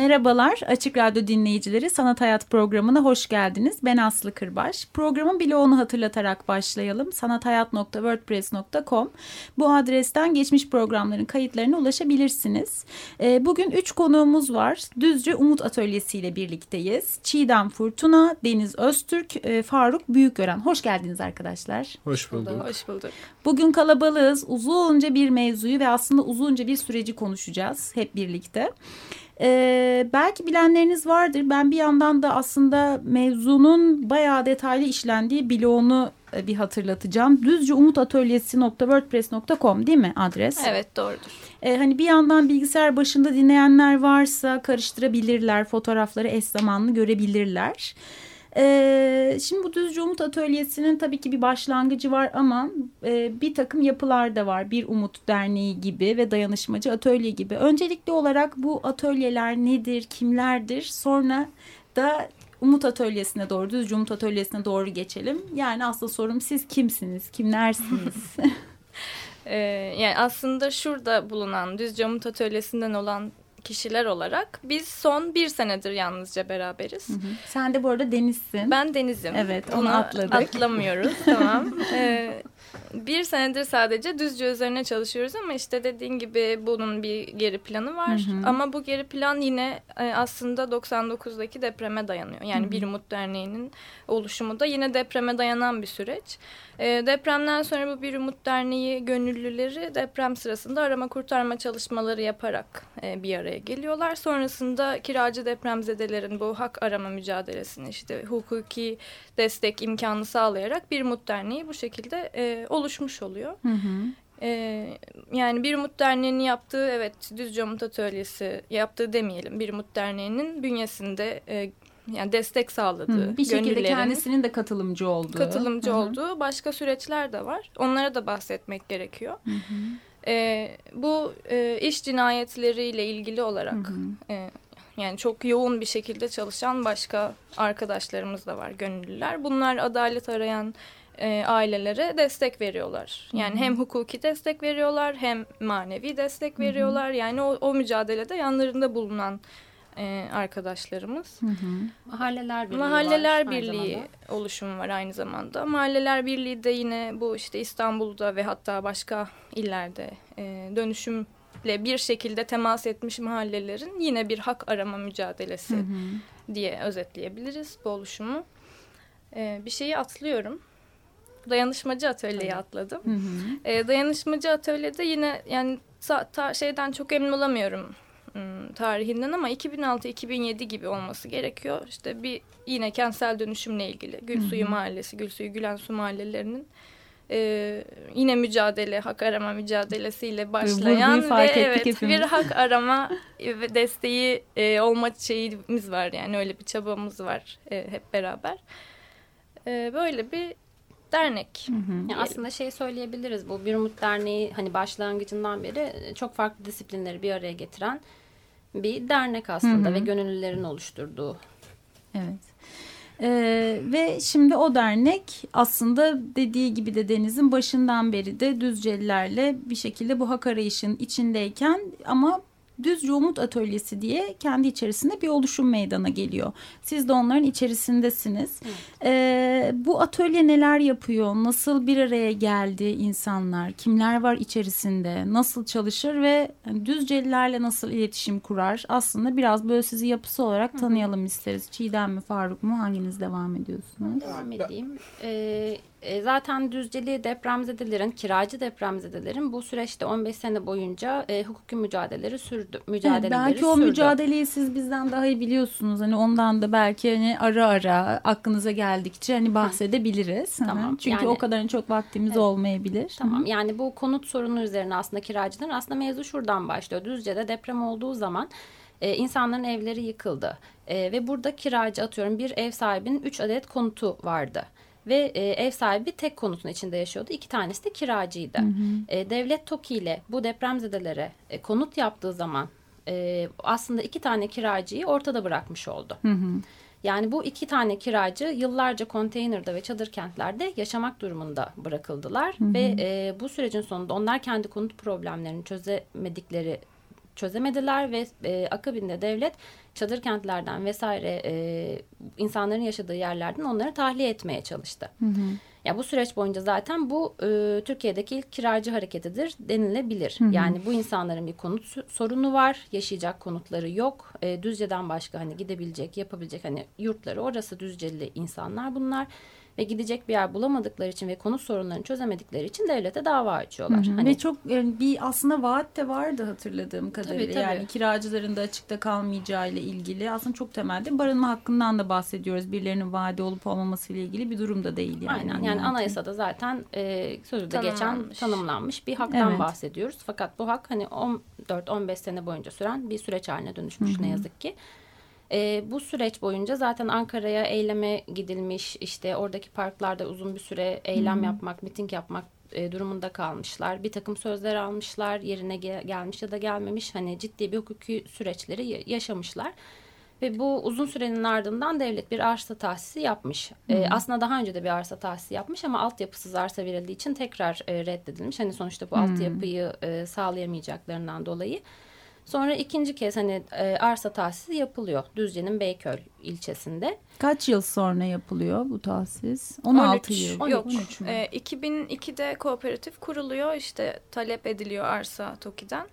Merhabalar Açık Radyo dinleyicileri Sanat Hayat programına hoş geldiniz. Ben Aslı Kırbaş. Programın bloğunu hatırlatarak başlayalım. sanathayat.wordpress.com Bu adresten geçmiş programların kayıtlarına ulaşabilirsiniz. Ee, bugün üç konuğumuz var. Düzce Umut Atölyesi ile birlikteyiz. Çiğdem Fırtuna, Deniz Öztürk, e, Faruk Büyükgören. Hoş geldiniz arkadaşlar. Hoş bulduk. Hoş bulduk. Bugün kalabalığız. Uzunca bir mevzuyu ve aslında uzunca bir süreci konuşacağız hep birlikte. Ee, belki bilenleriniz vardır. Ben bir yandan da aslında mevzunun bayağı detaylı işlendiği bloğunu e, bir hatırlatacağım. Düzceumutatölyesi.wordpress.com değil mi adres? Evet doğrudur. Ee, hani bir yandan bilgisayar başında dinleyenler varsa karıştırabilirler. Fotoğrafları eş zamanlı görebilirler. Ee, şimdi bu Düzce Umut Atölyesi'nin tabii ki bir başlangıcı var ama e, bir takım yapılar da var. Bir Umut Derneği gibi ve Dayanışmacı Atölye gibi. Öncelikli olarak bu atölyeler nedir, kimlerdir? Sonra da Umut Atölyesi'ne doğru, Düzce Umut Atölyesi'ne doğru geçelim. Yani aslında sorum siz kimsiniz, kimlersiniz? ee, yani aslında şurada bulunan Düzce Umut Atölyesi'nden olan kişiler olarak biz son bir senedir yalnızca beraberiz. Hı hı. Sen de bu arada Deniz'sin. Ben Deniz'im. Evet onu Buna atladık. Atlamıyoruz tamam. Ee, bir senedir sadece düzce üzerine çalışıyoruz ama işte dediğin gibi bunun bir geri planı var. Hı hı. Ama bu geri plan yine e, aslında 99'daki depreme dayanıyor. Yani hı hı. Bir Umut Derneği'nin oluşumu da yine depreme dayanan bir süreç. E, depremden sonra bu Bir Umut Derneği gönüllüleri deprem sırasında arama kurtarma çalışmaları yaparak e, bir araya geliyorlar. Sonrasında kiracı depremzedelerin bu hak arama mücadelesini işte hukuki destek imkanı sağlayarak Bir Umut Derneği bu şekilde e, oluşmuş oluyor. Hı hı. Ee, yani Bir Umut Derneği'nin yaptığı evet Düzce Umut Atölyesi yaptığı demeyelim. Bir Umut Derneği'nin bünyesinde e, yani destek sağladığı. Hı, bir şekilde kendisinin de katılımcı olduğu. Katılımcı Hı -hı. olduğu başka süreçler de var. Onlara da bahsetmek gerekiyor. Hı -hı. E, bu e, iş cinayetleriyle ilgili olarak Hı -hı. E, yani çok yoğun bir şekilde çalışan başka arkadaşlarımız da var gönüllüler. Bunlar adalet arayan e, ailelere destek veriyorlar. Yani hem hukuki destek veriyorlar hem manevi destek veriyorlar. Yani o, o mücadelede yanlarında bulunan e, arkadaşlarımız. Hı hı. Mahalleler Birliği Mahalleler var, Birliği oluşumu var aynı zamanda. Mahalleler Birliği de yine bu işte İstanbul'da ve hatta başka illerde e, dönüşümle bir şekilde temas etmiş mahallelerin yine bir hak arama mücadelesi hı hı. diye özetleyebiliriz bu oluşumu. E, bir şeyi atlıyorum. Dayanışmacı atölyeyi atladım. Hı hı. E, dayanışmacı atölyede yine yani ta, şeyden çok emin olamıyorum Hmm, tarihinden ama 2006-2007 gibi olması gerekiyor. İşte bir yine kentsel dönüşümle ilgili Gülsuyu Mahallesi, Gülsuyu Gülensu mahallelerinin e, yine mücadele, hak arama mücadelesiyle başlayan ve evet hepimiz. bir hak arama ve desteği e, olma şeyimiz var yani öyle bir çabamız var e, hep beraber. E, böyle bir dernek. Hı hı. Yani aslında şey söyleyebiliriz bu Bir Umut Derneği hani başlangıcından beri çok farklı disiplinleri bir araya getiren bir dernek aslında hı hı. ve gönüllülerin oluşturduğu. Evet. Ee, ve şimdi o dernek aslında dediği gibi de Deniz'in başından beri de Düzcelilerle bir şekilde bu hak arayışın içindeyken ama Düzce Umut Atölyesi diye kendi içerisinde bir oluşum meydana geliyor. Siz de onların içerisindesiniz. Ee, bu atölye neler yapıyor? Nasıl bir araya geldi insanlar? Kimler var içerisinde? Nasıl çalışır ve Düzcelilerle nasıl iletişim kurar? Aslında biraz böyle sizi yapısı olarak tanıyalım isteriz. Çiğdem mi Faruk mu? Hanginiz devam ediyorsunuz? Devam edeyim. Ee, E, zaten Düzceli depremzedelerin, kiracı depremzedelerin bu süreçte 15 sene boyunca e, hukuki mücadeleleri sürdü. Mücadeleleri Evet, belki o sürdü. mücadeleyi siz bizden daha iyi biliyorsunuz. Hani ondan da belki hani ara ara aklınıza geldikçe hani bahsedebiliriz. Hı hı. Tamam, Çünkü yani- o kadarın çok vaktimiz olmayabilir. Tamam yani bu konut sorunu üzerine aslında kiracıların aslında mevzu şuradan başlıyor. Düzce'de deprem olduğu zaman e, insanların evleri yıkıldı. E, ve burada kiracı atıyorum bir ev sahibinin 3 adet konutu vardı. Ve e, ev sahibi tek konutun içinde yaşıyordu. İki tanesi de kiracıydı. E, devlet TOKİ ile bu depremzedelere e, konut yaptığı zaman e, aslında iki tane kiracıyı ortada bırakmış oldu. Yani bu iki tane kiracı yıllarca konteynerde ve çadır kentlerde yaşamak durumunda bırakıldılar. Ve e, bu sürecin sonunda onlar kendi konut problemlerini çözemedikleri çözemediler ve e, akabinde devlet çadır kentlerden vesaire e, insanların yaşadığı yerlerden onları tahliye etmeye çalıştı. Ya bu süreç boyunca zaten bu e, Türkiye'deki ilk kiracı hareketidir denilebilir. Yani bu insanların bir konut sorunu var, yaşayacak konutları yok. E, Düzce'den başka hani gidebilecek, yapabilecek hani yurtları orası Düzceli insanlar bunlar ve gidecek bir yer bulamadıkları için ve konut sorunlarını çözemedikleri için devlete dava açıyorlar. Hani Ve çok yani bir aslında vaat de vardı hatırladığım kadarıyla. tabii. Yani kiracıların da açıkta kalmayacağı ile ilgili aslında çok temelde barınma hakkından da bahsediyoruz. Birilerinin vaadi olup olmaması ile ilgili bir durum da değil yani. Aynen yani anayasada zaten e, sözde geçen Tanımlanmış. bir haktan Evet. bahsediyoruz. Fakat bu hak hani 14-15 sene boyunca süren bir süreç haline dönüşmüş ne yazık ki. E, bu süreç boyunca zaten Ankara'ya eyleme gidilmiş işte oradaki parklarda uzun bir süre eylem yapmak, miting yapmak e, durumunda kalmışlar. Bir takım sözler almışlar yerine ge- gelmiş ya da gelmemiş hani ciddi bir hukuki süreçleri ya- yaşamışlar. Ve bu uzun sürenin ardından devlet bir arsa tahsisi yapmış. Ee, aslında daha önce de bir arsa tahsisi yapmış ama altyapısız arsa verildiği için tekrar e, reddedilmiş. Hani sonuçta bu altyapıyı e, sağlayamayacaklarından dolayı. Sonra ikinci kez hani e, arsa tahsisi yapılıyor Düzce'nin Beyköy ilçesinde. Kaç yıl sonra yapılıyor bu tahsis? 16 13, yıl. Yok. 13 mü? e, 2002'de kooperatif kuruluyor. işte talep ediliyor arsa TOKİ'den.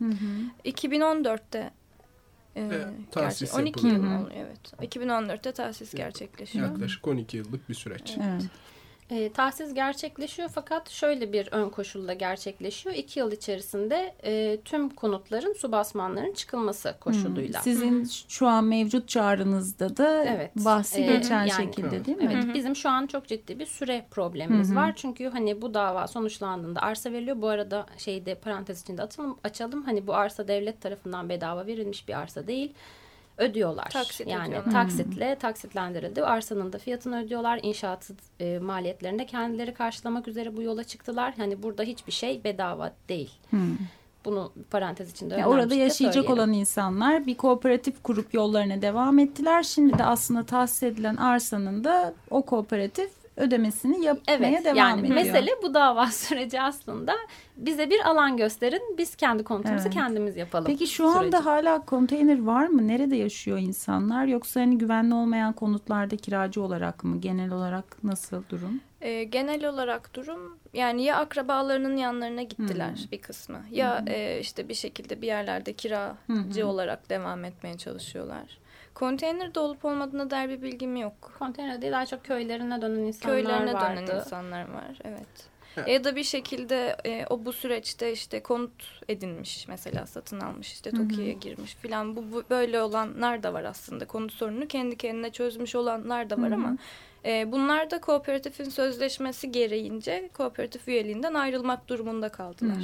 2014'te e, tahsis gerçi 12 yıl yapılıyor. oluyor evet. 2014'te tahsis gerçekleşiyor. Yaklaşık 12 yıllık bir süreç. Evet. E, tahsis gerçekleşiyor fakat şöyle bir ön koşulla gerçekleşiyor. İki yıl içerisinde e, tüm konutların su basmanların çıkılması koşuluyla. Sizin şu an mevcut çağrınızda da Evet. bahsi Ee, geçen yani- şekilde değil mi? Evet, bizim şu an çok ciddi bir süre problemimiz var. Çünkü hani bu dava sonuçlandığında arsa veriliyor. Bu arada şeyde parantez içinde atalım, açalım. Hani bu arsa devlet tarafından bedava verilmiş bir arsa değil. Ödüyorlar. Taksit yani ödüyorlar. taksitle taksitlendirildi. Arsanın da fiyatını ödüyorlar. İnşaat e, maliyetlerini de kendileri karşılamak üzere bu yola çıktılar. Hani burada hiçbir şey bedava değil. Bunu parantez içinde Yani orada yaşayacak söyleyelim. olan insanlar bir kooperatif kurup yollarına devam ettiler. Şimdi de aslında tahsis edilen arsanın da o kooperatif ödemesini yapmaya Evet devam yani ediyor. mesele bu dava süreci aslında bize bir alan gösterin biz kendi konutumuzu Evet. kendimiz yapalım. Peki şu anda süreci. hala konteyner var mı? Nerede yaşıyor insanlar? Yoksa hani güvenli olmayan konutlarda kiracı olarak mı? Genel olarak nasıl durum? E, genel olarak durum yani ya akrabalarının yanlarına gittiler bir kısmı ya e, işte bir şekilde bir yerlerde kiracı olarak devam etmeye çalışıyorlar. Konteynerde olup olmadığına dair bir bilgim yok. konteyner değil daha çok köylerine dönen insanlar Köylerine vardı. dönen insanlar var evet. Ya da bir şekilde e, o bu süreçte işte konut edinmiş mesela satın almış işte Tokyo'ya girmiş filan bu, bu böyle olanlar da var aslında konut sorununu kendi kendine çözmüş olanlar da var ama e, bunlar da kooperatifin sözleşmesi gereğince kooperatif üyeliğinden ayrılmak durumunda kaldılar.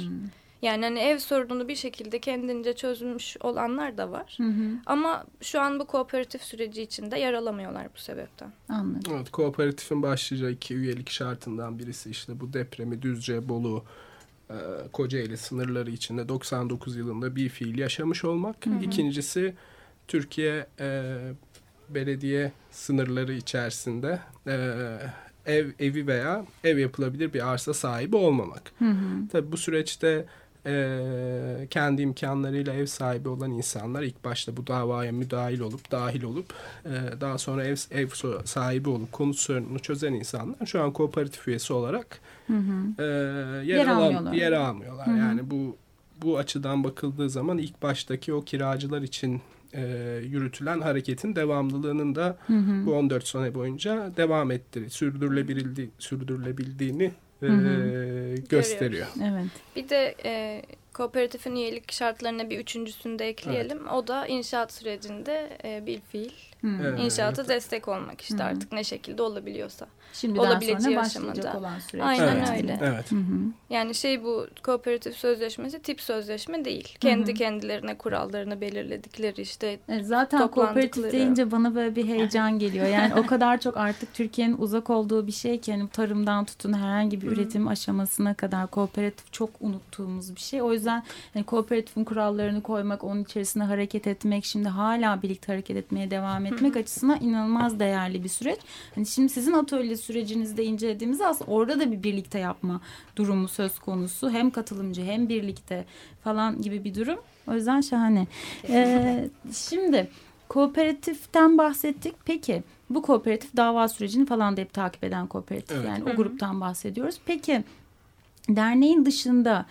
Yani hani ev sorununu bir şekilde kendince çözmüş olanlar da var. Ama şu an bu kooperatif süreci içinde yer alamıyorlar bu sebepten. Anladım. Evet, kooperatifin başlıca iki üyelik şartından birisi işte bu depremi Düzce, Bolu, e, Kocaeli sınırları içinde 99 yılında bir fiil yaşamış olmak. İkincisi Türkiye e, belediye sınırları içerisinde e, ev evi veya ev yapılabilir bir arsa sahibi olmamak. Tabii bu süreçte e, kendi imkanlarıyla ev sahibi olan insanlar ilk başta bu davaya müdahil olup dahil olup e, daha sonra ev, ev sahibi olup konut sorununu çözen insanlar şu an kooperatif üyesi olarak e, yer, Yer alan- almıyorlar. yer almıyorlar. Yani bu bu açıdan bakıldığı zaman ilk baştaki o kiracılar için e, yürütülen hareketin devamlılığının da bu 14 sene boyunca devam sürdürülebildiği, sürdürülebildiğini e, gösteriyor. Evet. Bir de e, kooperatifin üyelik şartlarına bir üçüncüsünü de ekleyelim. O da inşaat sürecinde e, bir fiil Evet. inşaata destek olmak işte artık ne şekilde olabiliyorsa. Şimdiden Olabileceği sonra aşamada. olan süreç. Aynen Evet. öyle. Evet. Hı hı. Yani şey bu kooperatif sözleşmesi tip sözleşme değil. Kendi kendilerine kurallarını belirledikleri işte Evet, zaten kooperatif deyince bana böyle bir heyecan geliyor. Yani o kadar çok artık Türkiye'nin uzak olduğu bir şey ki hani tarımdan tutun herhangi bir üretim aşamasına kadar kooperatif çok unuttuğumuz bir şey. O yüzden hani kooperatifin kurallarını koymak, onun içerisinde hareket etmek, şimdi hala birlikte hareket etmeye devam etmek açısından inanılmaz değerli bir süreç. Hani şimdi sizin atölye sürecinizde incelediğimizde aslında orada da bir birlikte yapma durumu söz konusu. Hem katılımcı hem birlikte falan gibi bir durum. O yüzden şahane. Ee, şimdi kooperatiften bahsettik. Peki bu kooperatif dava sürecini falan da hep takip eden kooperatif. Evet. Yani o gruptan bahsediyoruz. Peki derneğin dışında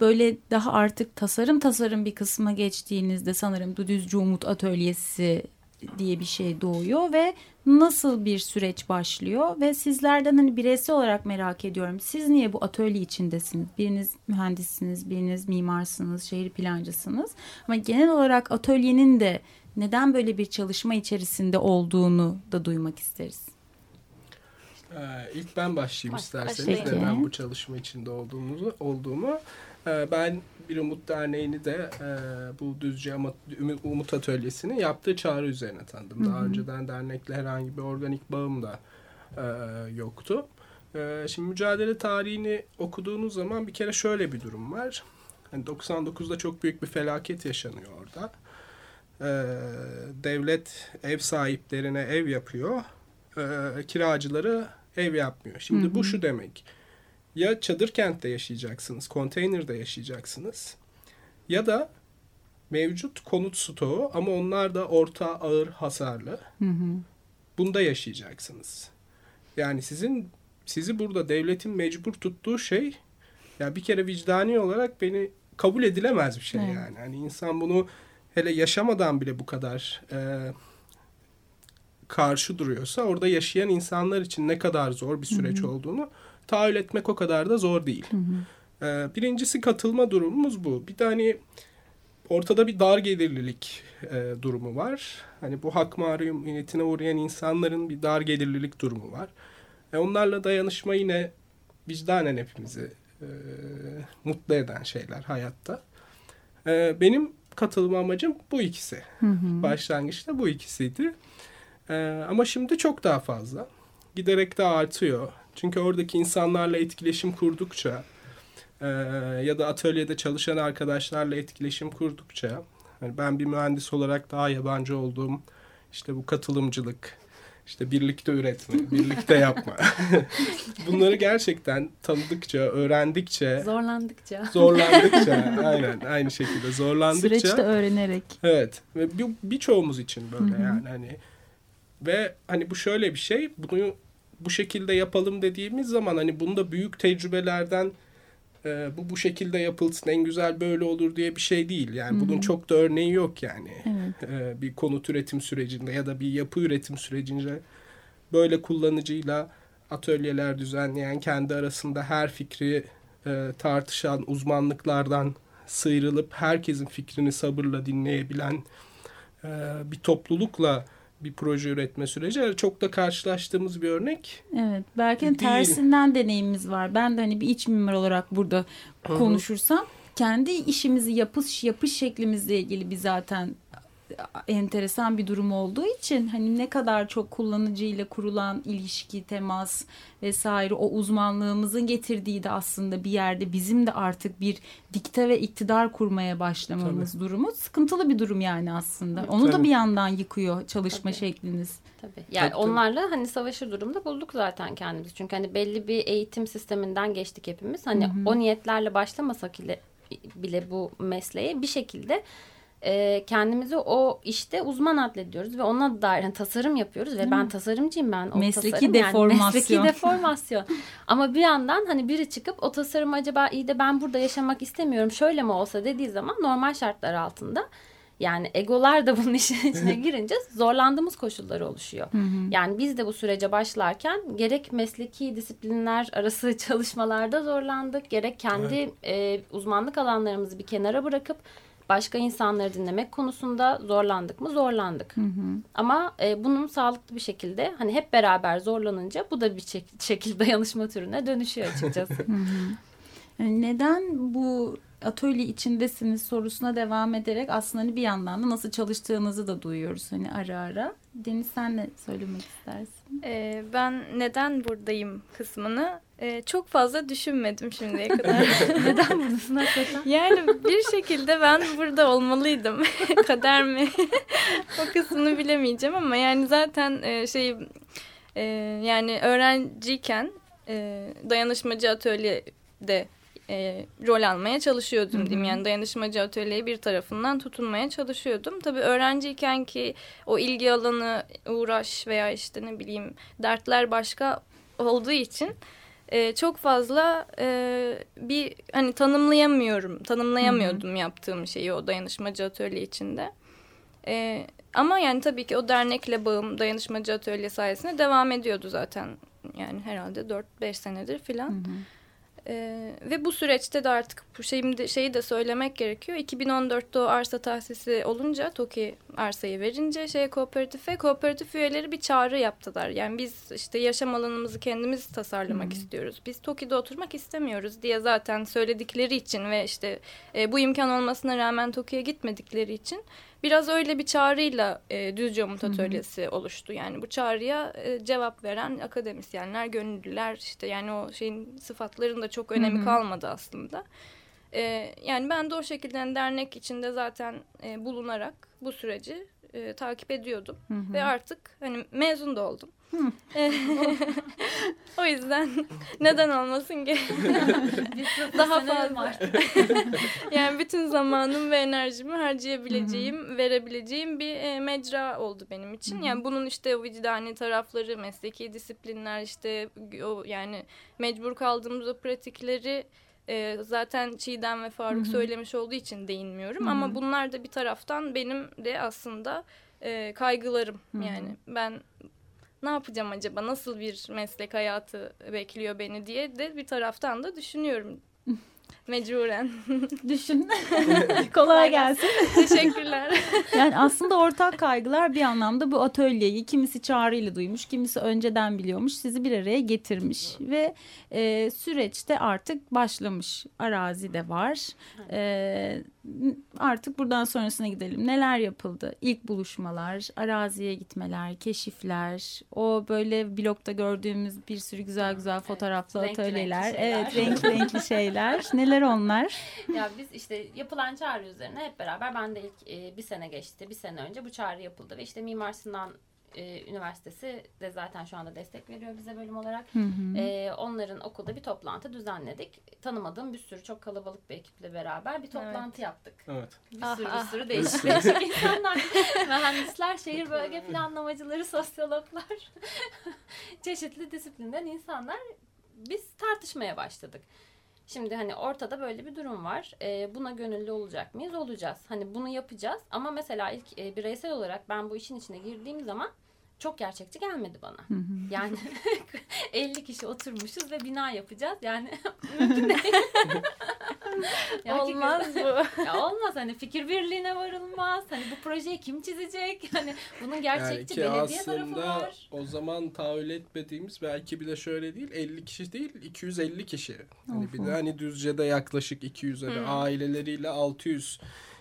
böyle daha artık tasarım tasarım bir kısma geçtiğinizde sanırım Düzcü Umut Atölyesi diye bir şey doğuyor ve nasıl bir süreç başlıyor ve sizlerden hani bireysel olarak merak ediyorum. Siz niye bu atölye içindesiniz? Biriniz mühendissiniz, biriniz mimarsınız, şehir plancısınız. Ama genel olarak atölyenin de neden böyle bir çalışma içerisinde olduğunu da duymak isteriz. Ee, ilk ben başlayayım Baş- isterseniz başlayın. neden bu çalışma içinde olduğumuzu olduğumu. Ee, ben bir Umut Derneği'ni de e, bu Düzce Umut Atölyesi'ni yaptığı çağrı üzerine tanıdım. Daha önceden dernekle herhangi bir organik bağım da e, yoktu. E, şimdi mücadele tarihini okuduğunuz zaman bir kere şöyle bir durum var. Hani 99'da çok büyük bir felaket yaşanıyor orada. E, devlet ev sahiplerine ev yapıyor. E, kiracıları ev yapmıyor. Şimdi bu şu demek. Ya çadır kentte yaşayacaksınız, konteynerde yaşayacaksınız. Ya da mevcut konut stoğu ama onlar da orta ağır hasarlı. Bunda yaşayacaksınız. Yani sizin sizi burada devletin mecbur tuttuğu şey ya bir kere vicdani olarak beni kabul edilemez bir şey Evet. yani. Hani insan bunu hele yaşamadan bile bu kadar e, karşı duruyorsa orada yaşayan insanlar için ne kadar zor bir süreç olduğunu tahayyül etmek o kadar da zor değil. Ee, birincisi katılma durumumuz bu. Bir tane ortada bir dar gelirlilik e, durumu var. Hani bu hak mahrumiyetine uğrayan insanların bir dar gelirlilik durumu var. E, onlarla dayanışma yine vicdanen hepimizi e, mutlu eden şeyler hayatta. E, benim katılma amacım bu ikisi. Başlangıçta bu ikisiydi. E, ama şimdi çok daha fazla. Giderek de artıyor. Çünkü oradaki insanlarla etkileşim kurdukça e, ya da atölyede çalışan arkadaşlarla etkileşim kurdukça hani ben bir mühendis olarak daha yabancı olduğum işte bu katılımcılık, işte birlikte üretme, birlikte yapma. Bunları gerçekten tanıdıkça, öğrendikçe, Zorlandıkça. zorlandıkça, aynen aynı şekilde zorlandıkça. Süreçte öğrenerek. Evet ve bir- birçoğumuz için böyle yani hani ve hani bu şöyle bir şey bunu bu şekilde yapalım dediğimiz zaman hani bunda büyük tecrübelerden e, bu bu şekilde yapılsın en güzel böyle olur diye bir şey değil. Yani bunun çok da örneği yok yani. Evet. E, bir konut üretim sürecinde ya da bir yapı üretim sürecinde böyle kullanıcıyla atölyeler düzenleyen kendi arasında her fikri e, tartışan uzmanlıklardan sıyrılıp herkesin fikrini sabırla dinleyebilen e, bir toplulukla bir proje üretme süreci çok da karşılaştığımız bir örnek. Evet. Belki Değil. tersinden deneyimimiz var. Ben de hani bir iç mimar olarak burada konuşursam kendi işimizi yapış yapış şeklimizle ilgili bir zaten enteresan bir durum olduğu için hani ne kadar çok kullanıcıyla kurulan ilişki, temas vesaire o uzmanlığımızın getirdiği de aslında bir yerde bizim de artık bir dikte ve iktidar kurmaya başlamamız durumu sıkıntılı bir durum yani aslında. Onu da Tabii. bir yandan yıkıyor çalışma Tabii. şekliniz. Tabii. Yani Tabii, tabii. onlarla hani savaşır durumda bulduk zaten kendimizi. Çünkü hani belli bir eğitim sisteminden geçtik hepimiz. Hani o niyetlerle başlamasak ile bile bu mesleğe bir şekilde e, kendimizi o işte uzman addediyoruz ve ona dair hani tasarım yapıyoruz ve ben tasarımcıyım ben. O Mesleki tasarım deformasyon. mesleki deformasyon. Ama bir yandan hani biri çıkıp o tasarım acaba iyi de ben burada yaşamak istemiyorum şöyle mi olsa dediği zaman normal şartlar altında Yani egolar da bunun işin içine girince zorlandığımız koşullar oluşuyor. Yani biz de bu sürece başlarken gerek mesleki disiplinler arası çalışmalarda zorlandık, gerek kendi e, uzmanlık alanlarımızı bir kenara bırakıp başka insanları dinlemek konusunda zorlandık mı? Zorlandık. Ama e, bunun sağlıklı bir şekilde hani hep beraber zorlanınca bu da bir şek- şekilde dayanışma türüne dönüşüyor açıkçası. Yani neden bu atölye içindesiniz sorusuna devam ederek aslında hani bir yandan da nasıl çalıştığınızı da duyuyoruz hani ara ara. Deniz sen ne söylemek istersin? Ee, ben neden buradayım kısmını e, çok fazla düşünmedim şimdiye kadar. Neden buradasın hakikaten? yani bir şekilde ben burada olmalıydım. Kader mi? o kısmını bilemeyeceğim ama yani zaten e, şey e, yani öğrenciyken e, dayanışmacı atölyede e, rol almaya çalışıyordum diyeyim. Yani dayanışmacı atölyeye bir tarafından tutunmaya çalışıyordum. Tabii öğrenciyken ki o ilgi alanı, uğraş veya işte ne bileyim dertler başka olduğu için e, çok fazla e, bir hani tanımlayamıyorum, tanımlayamıyordum yaptığım şeyi o dayanışmacı atölye içinde. E, ama yani tabii ki o dernekle bağım dayanışmacı atölye sayesinde devam ediyordu zaten. Yani herhalde 4-5 senedir filan. Ee, ve bu süreçte de artık bu şeyim de, şeyi de söylemek gerekiyor. 2014'te o arsa tahsisi olunca TOKİ arsayı verince şey kooperatife kooperatif üyeleri bir çağrı yaptılar. Yani biz işte yaşam alanımızı kendimiz tasarlamak istiyoruz. Biz TOKİ'de oturmak istemiyoruz diye zaten söyledikleri için ve işte e, bu imkan olmasına rağmen TOKİ'ye gitmedikleri için biraz öyle bir çağrıyla e, Düzce Umut Atölyesi oluştu. Yani bu çağrıya e, cevap veren akademisyenler, gönüllüler işte yani o şeyin sıfatların da çok önemi kalmadı aslında. E, yani ben de o şekilde hani dernek içinde zaten e, bulunarak bu süreci e, takip ediyordum ve artık hani mezun da oldum. O yüzden neden olmasın ki? Daha fazla. yani bütün zamanım ve enerjimi harcayabileceğim, verebileceğim bir e, mecra oldu benim için. Yani bunun işte o vicdani tarafları, mesleki disiplinler işte o yani mecbur kaldığımız o pratikleri e, zaten Çiğdem ve Faruk söylemiş olduğu için değinmiyorum. Ama bunlar da bir taraftan benim de aslında e, kaygılarım. Yani ben ne yapacağım acaba nasıl bir meslek hayatı bekliyor beni diye de bir taraftan da düşünüyorum. Mecburen. Düşün. Kolay gelsin. Teşekkürler. Yani aslında ortak kaygılar bir anlamda bu atölyeyi kimisi çağrıyla duymuş, kimisi önceden biliyormuş, sizi bir araya getirmiş ve e, süreçte artık başlamış. Arazi de var. E, artık buradan sonrasına gidelim. Neler yapıldı? İlk buluşmalar, araziye gitmeler, keşifler, o böyle blogda gördüğümüz bir sürü güzel güzel fotoğraflı renkli atölyeler. renkli şeyler. Evet, renkli renkli şeyler. Neler onlar? ya biz işte yapılan çağrı üzerine hep beraber ben de ilk e, bir sene geçti. Bir sene önce bu çağrı yapıldı ve işte Mimar Sinan e, Üniversitesi de zaten şu anda destek veriyor bize bölüm olarak. E, onların okulda bir toplantı düzenledik. Tanımadığım bir sürü çok kalabalık bir ekiple beraber bir toplantı yaptık. Evet. Bir Ah, sürü bir ah. sürü değişik değişik insanlar. Mühendisler, şehir bölge planlamacıları, sosyologlar. Çeşitli disiplinden insanlar. Biz tartışmaya başladık. Şimdi hani ortada böyle bir durum var. Ee, buna gönüllü olacak mıyız? Olacağız. Hani bunu yapacağız. Ama mesela ilk e, bireysel olarak ben bu işin içine girdiğim zaman çok gerçekçi gelmedi bana. Yani 50 kişi oturmuşuz ve bina yapacağız. Yani mümkün değil. Ya Olmaz bu. ya olmaz hani fikir birliğine varılmaz. Hani bu projeyi kim çizecek? Hani bunun gerçekçi yani belediye tarafı aslında var. o zaman tahayyül etmediğimiz belki bir de şöyle değil 50 kişi değil 250 kişi. Hani bir de hani Düzce'de yaklaşık 200 hani aileleriyle 600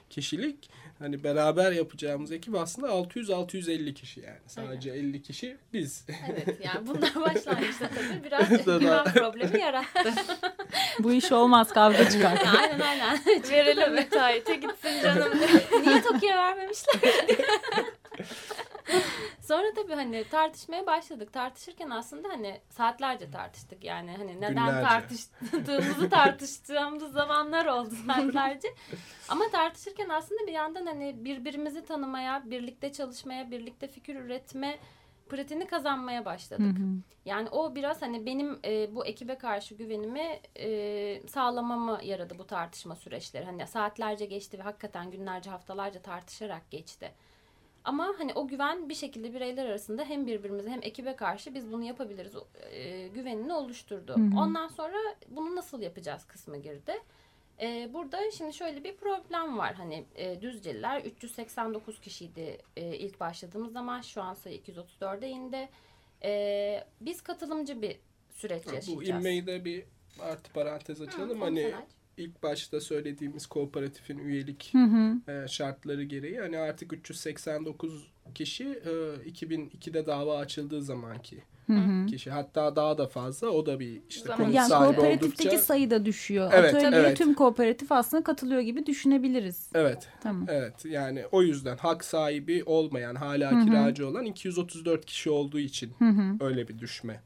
kişilik hani beraber yapacağımız ekip aslında 600-650 kişi yani. Sadece 50 kişi biz. Evet yani bunlar başlangıçta tabii biraz Daha- güven problemi yarattı. Bu iş olmaz kavga çıkar. aynen aynen. Verelim müteahhite gitsin canım. Niye Tokyo'ya vermemişler? Sonra tabii hani tartışmaya başladık. Tartışırken aslında hani saatlerce tartıştık. Yani hani neden Günlerce. tartıştığımızı tartıştığımız zamanlar oldu saatlerce. Ama tartışırken aslında bir yandan hani birbirimizi tanımaya, birlikte çalışmaya, birlikte fikir üretme pratiğini kazanmaya başladık. Yani o biraz hani benim e, bu ekibe karşı güvenimi e, sağlamamı yaradı bu tartışma süreçleri. Hani saatlerce geçti ve hakikaten günlerce haftalarca tartışarak geçti. Ama hani o güven bir şekilde bireyler arasında hem birbirimize hem ekibe karşı biz bunu yapabiliriz e, güvenini oluşturdu. Ondan sonra bunu nasıl yapacağız kısmı girdi. E, burada şimdi şöyle bir problem var. Hani e, Düzceliler 389 kişiydi e, ilk başladığımız zaman şu an sayı 234'e indi. E, biz katılımcı bir süreç yaşayacağız. Bu inmeyi de bir artı parantez açalım. Hı, hani aç. İlk başta söylediğimiz kooperatifin üyelik e, şartları gereği. Hani artık 389 kişi e, 2002'de dava açıldığı zamanki kişi. Hatta daha da fazla. O da bir işte Zaman. konut Yani sahibi kooperatifteki oldukça. sayı da düşüyor. Evet, Atölyeye evet. tüm kooperatif aslında katılıyor gibi düşünebiliriz. Evet. Tamam. Evet yani o yüzden hak sahibi olmayan hala kiracı olan 234 kişi olduğu için öyle bir düşme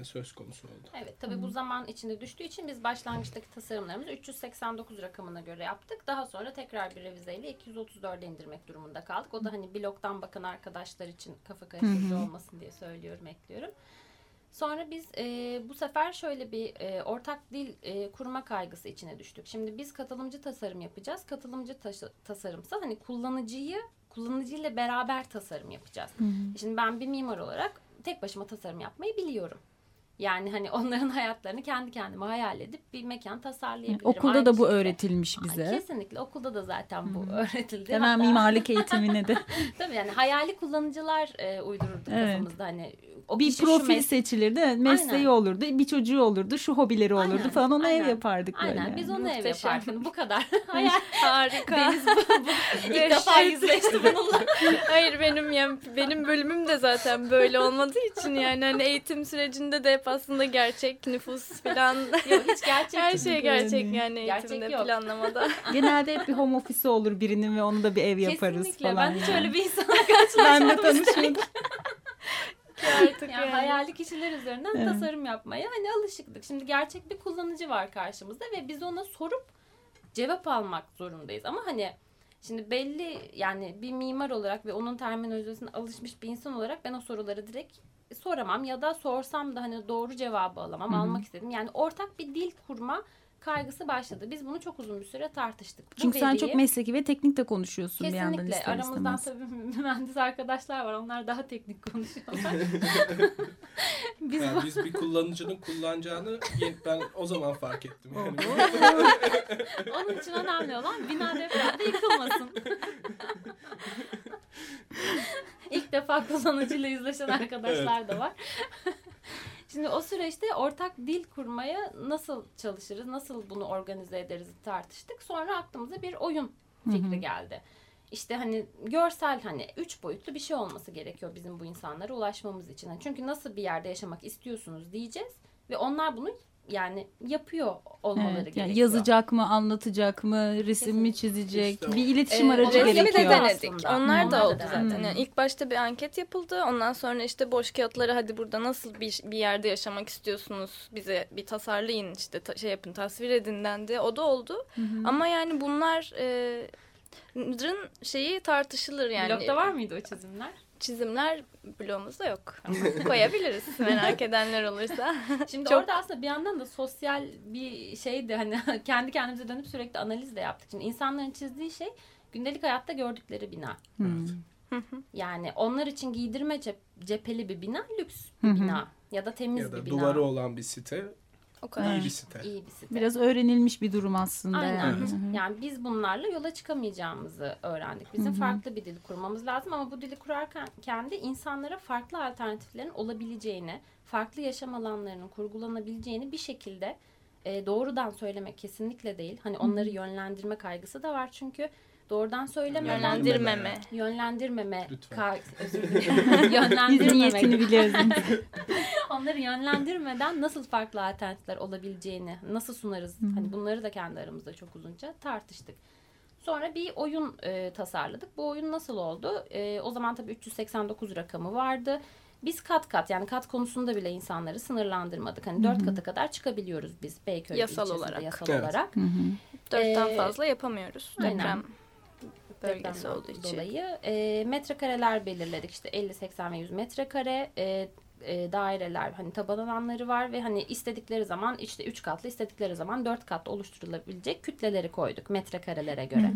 e, söz konusu oldu. Evet tabii bu zaman içinde düştüğü için biz başlangıçtaki tasarımlarımızı 389 rakamına göre yaptık. Daha sonra tekrar bir revizeyle 234'e indirmek durumunda kaldık. O da hani bloktan bakan arkadaşlar için kafa karıştırıcı olmasın diye söylüyorum, ekliyorum. Sonra biz e, bu sefer şöyle bir e, ortak dil e, kurma kaygısı içine düştük. Şimdi biz katılımcı tasarım yapacağız. Katılımcı taşı- tasarımsa hani kullanıcıyı kullanıcıyla beraber tasarım yapacağız. Şimdi ben bir mimar olarak tek başıma tasarım yapmayı biliyorum. Yani hani onların hayatlarını kendi kendime hayal edip bir mekan tasarlayabilirim. Okulda Aynı da bu şekilde- öğretilmiş bize. Kesinlikle okulda da zaten bu öğretildi. Hemen Hatta- mimarlık eğitimine de Tabii yani hayali kullanıcılar e, uydururduk Evet. kafamızda hani o bir profil mes- seçilirdi. Mesleği Aynen. olurdu, bir çocuğu olurdu, şu hobileri olurdu Aynen, falan. Ona ev aynen. yapardık böyle. Aynen biz onu ev Muhteşem. yapardık. Bu kadar. Hayal. Harika. Deniz bu, bu ilk defa yüzleşti bununla. Hayır benim ya, benim bölümüm de zaten böyle olmadığı için yani hani eğitim sürecinde de hep aslında gerçek nüfus falan Yok hiç gerçek her şey gerçek Yani. Gerçek eğitimde yok. planlamada. Genelde hep bir home office olur birinin ve onu da bir ev yaparız Kesinlikle. falan. Ben hiç yani. öyle bir insanla ben de karşılaşmadım. tanışmadım. Artık Yani, yani. hayali kişiler üzerinden Evet. tasarım yapmaya hani alışıktık. Şimdi gerçek bir kullanıcı var karşımızda ve biz ona sorup cevap almak zorundayız. Ama hani şimdi belli yani bir mimar olarak ve onun terminolojisine alışmış bir insan olarak ben o soruları direkt soramam ya da sorsam da hani doğru cevabı alamam, almak istedim. Yani ortak bir dil kurma kaygısı başladı. Biz bunu çok uzun bir süre tartıştık. Bu Çünkü sen veriyi- çok mesleki ve teknik de konuşuyorsun bir yandan Kesinlikle. Aramızdan istemez. tabii mühendis arkadaşlar var. Onlar daha teknik konuşuyorlar. Biz Yani biz bir kullanıcının kullanacağını ben o zaman fark ettim. Yani. Onun için önemli olan bina depremde yıkılmasın. İlk defa kullanıcıyla yüzleşen arkadaşlar da var. Şimdi o süreçte ortak dil kurmaya nasıl çalışırız, nasıl bunu organize ederiz tartıştık. Sonra aklımıza bir oyun fikri geldi. İşte hani görsel hani üç boyutlu bir şey olması gerekiyor bizim bu insanlara ulaşmamız için. Hani Çünkü nasıl bir yerde yaşamak istiyorsunuz diyeceğiz ve onlar bunu yani yapıyor olmaları Evet, gerekiyor. yani yazacak mı, anlatacak mı, resim mi çizecek? İşte bir iletişim Ee, aracı resmi de gerekiyor. denedik. aslında. Onlar da Onlar da oldu zaten. Yani ilk başta bir anket yapıldı. Ondan sonra işte boş kağıtları hadi burada nasıl bir, bir yerde yaşamak istiyorsunuz bize bir tasarlayın işte ta- şey yapın tasvir edin dendi. O da oldu. Ama yani bunlar e, şeyi tartışılır yani. Blogda var mıydı o çizimler? Çizimler blogumuzda yok. Koyabiliriz merak edenler olursa. Şimdi Çok- orada aslında bir yandan da sosyal bir şeydi hani kendi kendimize dönüp sürekli analiz de yaptık. Şimdi insanların çizdiği şey gündelik hayatta gördükleri bina. Hmm. Yani onlar için giydirme cep- cepheli bir bina lüks bir bina ya da temiz ya da bir bina. duvarı olan bir site O kadar. iyi bir site. İyi bir site. Biraz öğrenilmiş bir durum aslında. Aynen. Yani. Hı hı. Yani biz bunlarla yola çıkamayacağımızı öğrendik. Bizim farklı bir dil kurmamız lazım ama bu dili kurarken kendi insanlara farklı alternatiflerin olabileceğini, farklı yaşam alanlarının kurgulanabileceğini bir şekilde e, doğrudan söylemek kesinlikle değil. Hani onları yönlendirme kaygısı da var çünkü doğrudan söylemeden Yönlendirmeme. yönlendirmeme Lütfen. ka- özür dilerim. Niyetini biliriz. onları yönlendirmeden nasıl farklı alternatifler olabileceğini nasıl sunarız hani bunları da kendi aramızda çok uzunca tartıştık. Sonra bir oyun e, tasarladık. Bu oyun nasıl oldu? E, o zaman tabii 389 rakamı vardı. Biz kat kat yani kat konusunda bile insanları sınırlandırmadık. Hani dört kata kadar çıkabiliyoruz biz Beyköy Yasal olarak. yasal Evet. olarak. Dörtten Ee, fazla yapamıyoruz. aynen. Bölgesi olduğu için. dolayı e, metrekareler belirledik. İşte 50, 80 ve 100 metrekare e, e, daireler hani taban alanları var ve hani istedikleri zaman işte 3 katlı istedikleri zaman 4 katlı oluşturulabilecek kütleleri koyduk metrekarelere göre.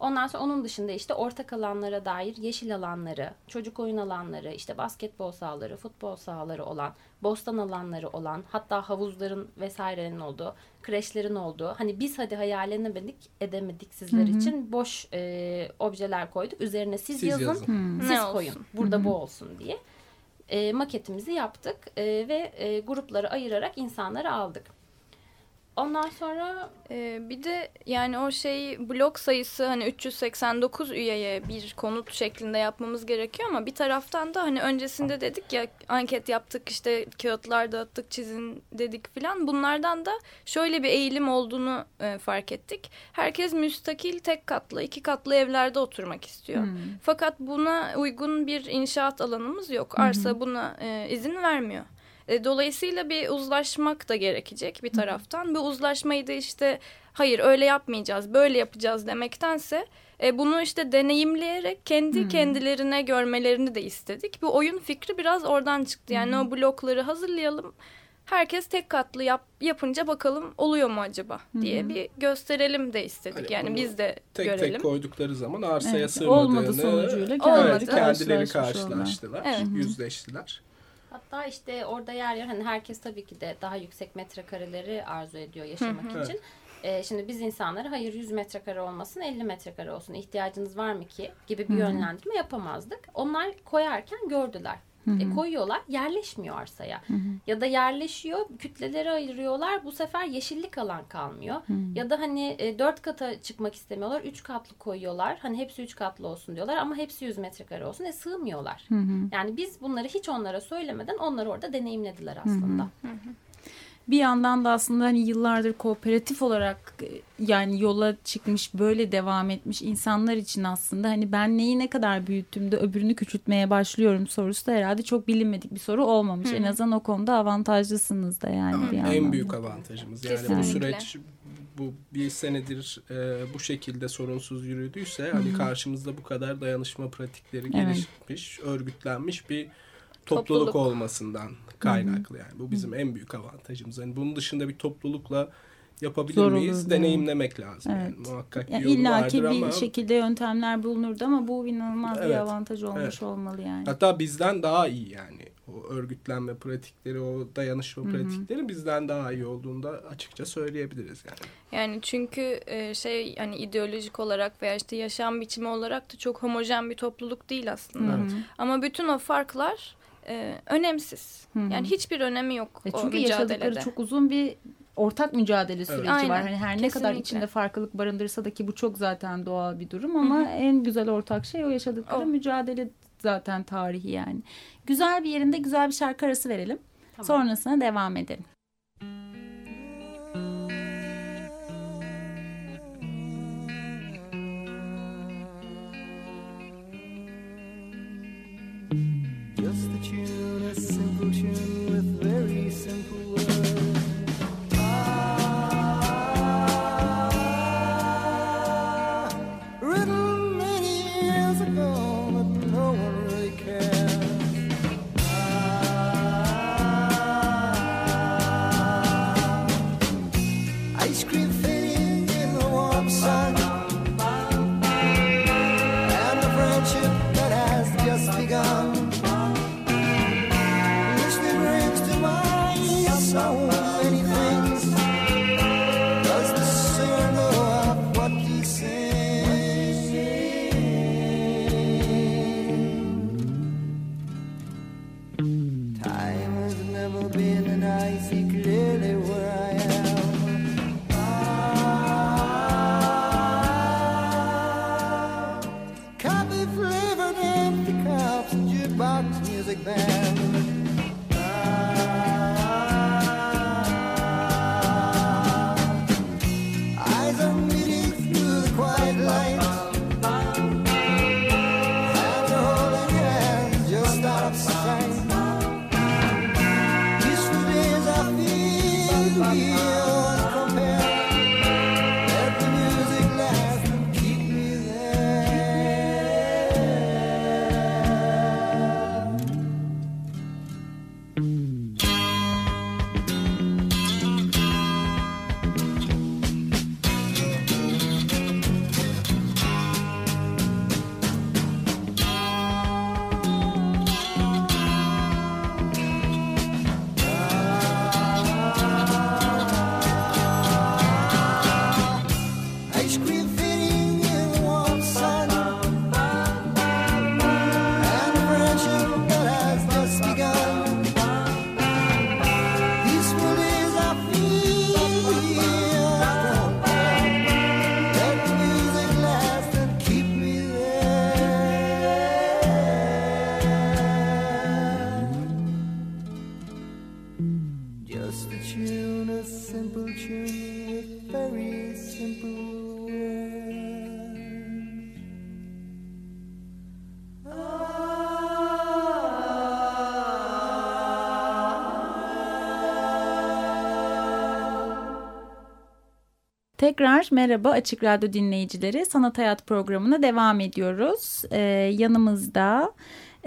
Ondan sonra onun dışında işte ortak alanlara dair yeşil alanları, çocuk oyun alanları, işte basketbol sahaları, futbol sahaları olan, bostan alanları olan, hatta havuzların vesairenin olduğu, kreşlerin olduğu. Hani biz hadi hayal edemedik, edemedik sizler için boş e, objeler koyduk. Üzerine siz, Siz yazın, yazın. siz Ne olsun? koyun. Burada bu olsun diye. E, maketimizi yaptık e, ve e, grupları ayırarak insanları aldık. Ondan sonra Ee, bir de yani o şey blok sayısı hani 389 üyeye bir konut şeklinde yapmamız gerekiyor ama bir taraftan da hani öncesinde dedik ya anket yaptık işte kağıtlar dağıttık çizin dedik filan bunlardan da şöyle bir eğilim olduğunu e, fark ettik. Herkes müstakil tek katlı iki katlı evlerde oturmak istiyor. Fakat buna uygun bir inşaat alanımız yok. Arsa buna e, izin vermiyor. E, Dolayısıyla bir uzlaşmak da gerekecek bir taraftan. Bu uzlaşmayı da işte hayır öyle yapmayacağız, böyle yapacağız demektense e, bunu işte deneyimleyerek kendi kendilerine görmelerini de istedik. Bu oyun fikri biraz oradan çıktı. Yani o blokları hazırlayalım. Herkes tek katlı yap, yapınca bakalım oluyor mu acaba diye bir gösterelim de istedik. Hani yani biz de Tek görelim. tek koydukları zaman arsaya Evet, sığmadığını olmadı sonucuyla Olmadı. kendileri karşılaşmış oldular. karşılaştılar, Evet. yüzleştiler. Hatta işte orada yer yer hani herkes tabii ki de daha yüksek metrekareleri arzu ediyor yaşamak hı. için. Ee, şimdi biz insanlara hayır 100 metrekare olmasın 50 metrekare olsun ihtiyacınız var mı ki gibi bir yönlendirme yapamazdık. Onlar koyarken gördüler. E, koyuyorlar yerleşmiyor arsaya. Ya da yerleşiyor kütleleri ayırıyorlar bu sefer yeşillik alan kalmıyor. Ya da hani e, 4 kata çıkmak istemiyorlar 3 katlı koyuyorlar. Hani hepsi 3 katlı olsun diyorlar ama hepsi 100 metrekare olsun. E sığmıyorlar. Yani biz bunları hiç onlara söylemeden onlar orada deneyimlediler aslında. Bir yandan da aslında hani yıllardır kooperatif olarak e, yani yola çıkmış böyle devam etmiş insanlar için aslında hani ben neyi ne kadar büyüttüğümde öbürünü küçültmeye başlıyorum sorusu da herhalde çok bilinmedik bir soru olmamış. En azından o konuda avantajlısınız da yani bir en büyük avantajımız. Yani bu Kesinlikle. süreç bu bir senedir e, bu şekilde sorunsuz yürüdüyse hani karşımızda bu kadar dayanışma pratikleri Evet. gelişmiş, örgütlenmiş bir topluluk, Topluluk. olmasından kaynaklı yani. Bu bizim en büyük avantajımız. Yani bunun dışında bir toplulukla yapabilir Zor miyiz? olurdu. Deneyimlemek lazım. Evet. Yani muhakkak Yani bir yolu İlla vardır ki bir ama şekilde yöntemler bulunurdu ama bu inanılmaz bir Evet, avantaj olmuş evet. olmalı yani. hatta bizden daha iyi yani. O örgütlenme pratikleri, o dayanışma pratikleri bizden daha iyi olduğunu da açıkça söyleyebiliriz yani. Yani çünkü e, şey hani ideolojik olarak veya işte yaşam biçimi olarak da çok homojen bir topluluk değil aslında. Evet. Ama bütün o farklar e, önemsiz. Hı hı. Yani hiçbir önemi yok E o çünkü yaşadıkları mücadelede. çok uzun bir ortak mücadele süreci Aynen, var. Hani her ne kadar kesinlikle. içinde farklılık barındırsa da ki bu çok zaten doğal bir durum ama en güzel ortak şey o yaşadıkları O. mücadele zaten tarihi yani. Güzel bir yerinde güzel bir şarkı arası verelim. Tamam. Sonrasına devam edelim. Future with very simple. Tekrar merhaba Açık Radyo dinleyicileri. Sanat Hayat programına devam ediyoruz. Ee, yanımızda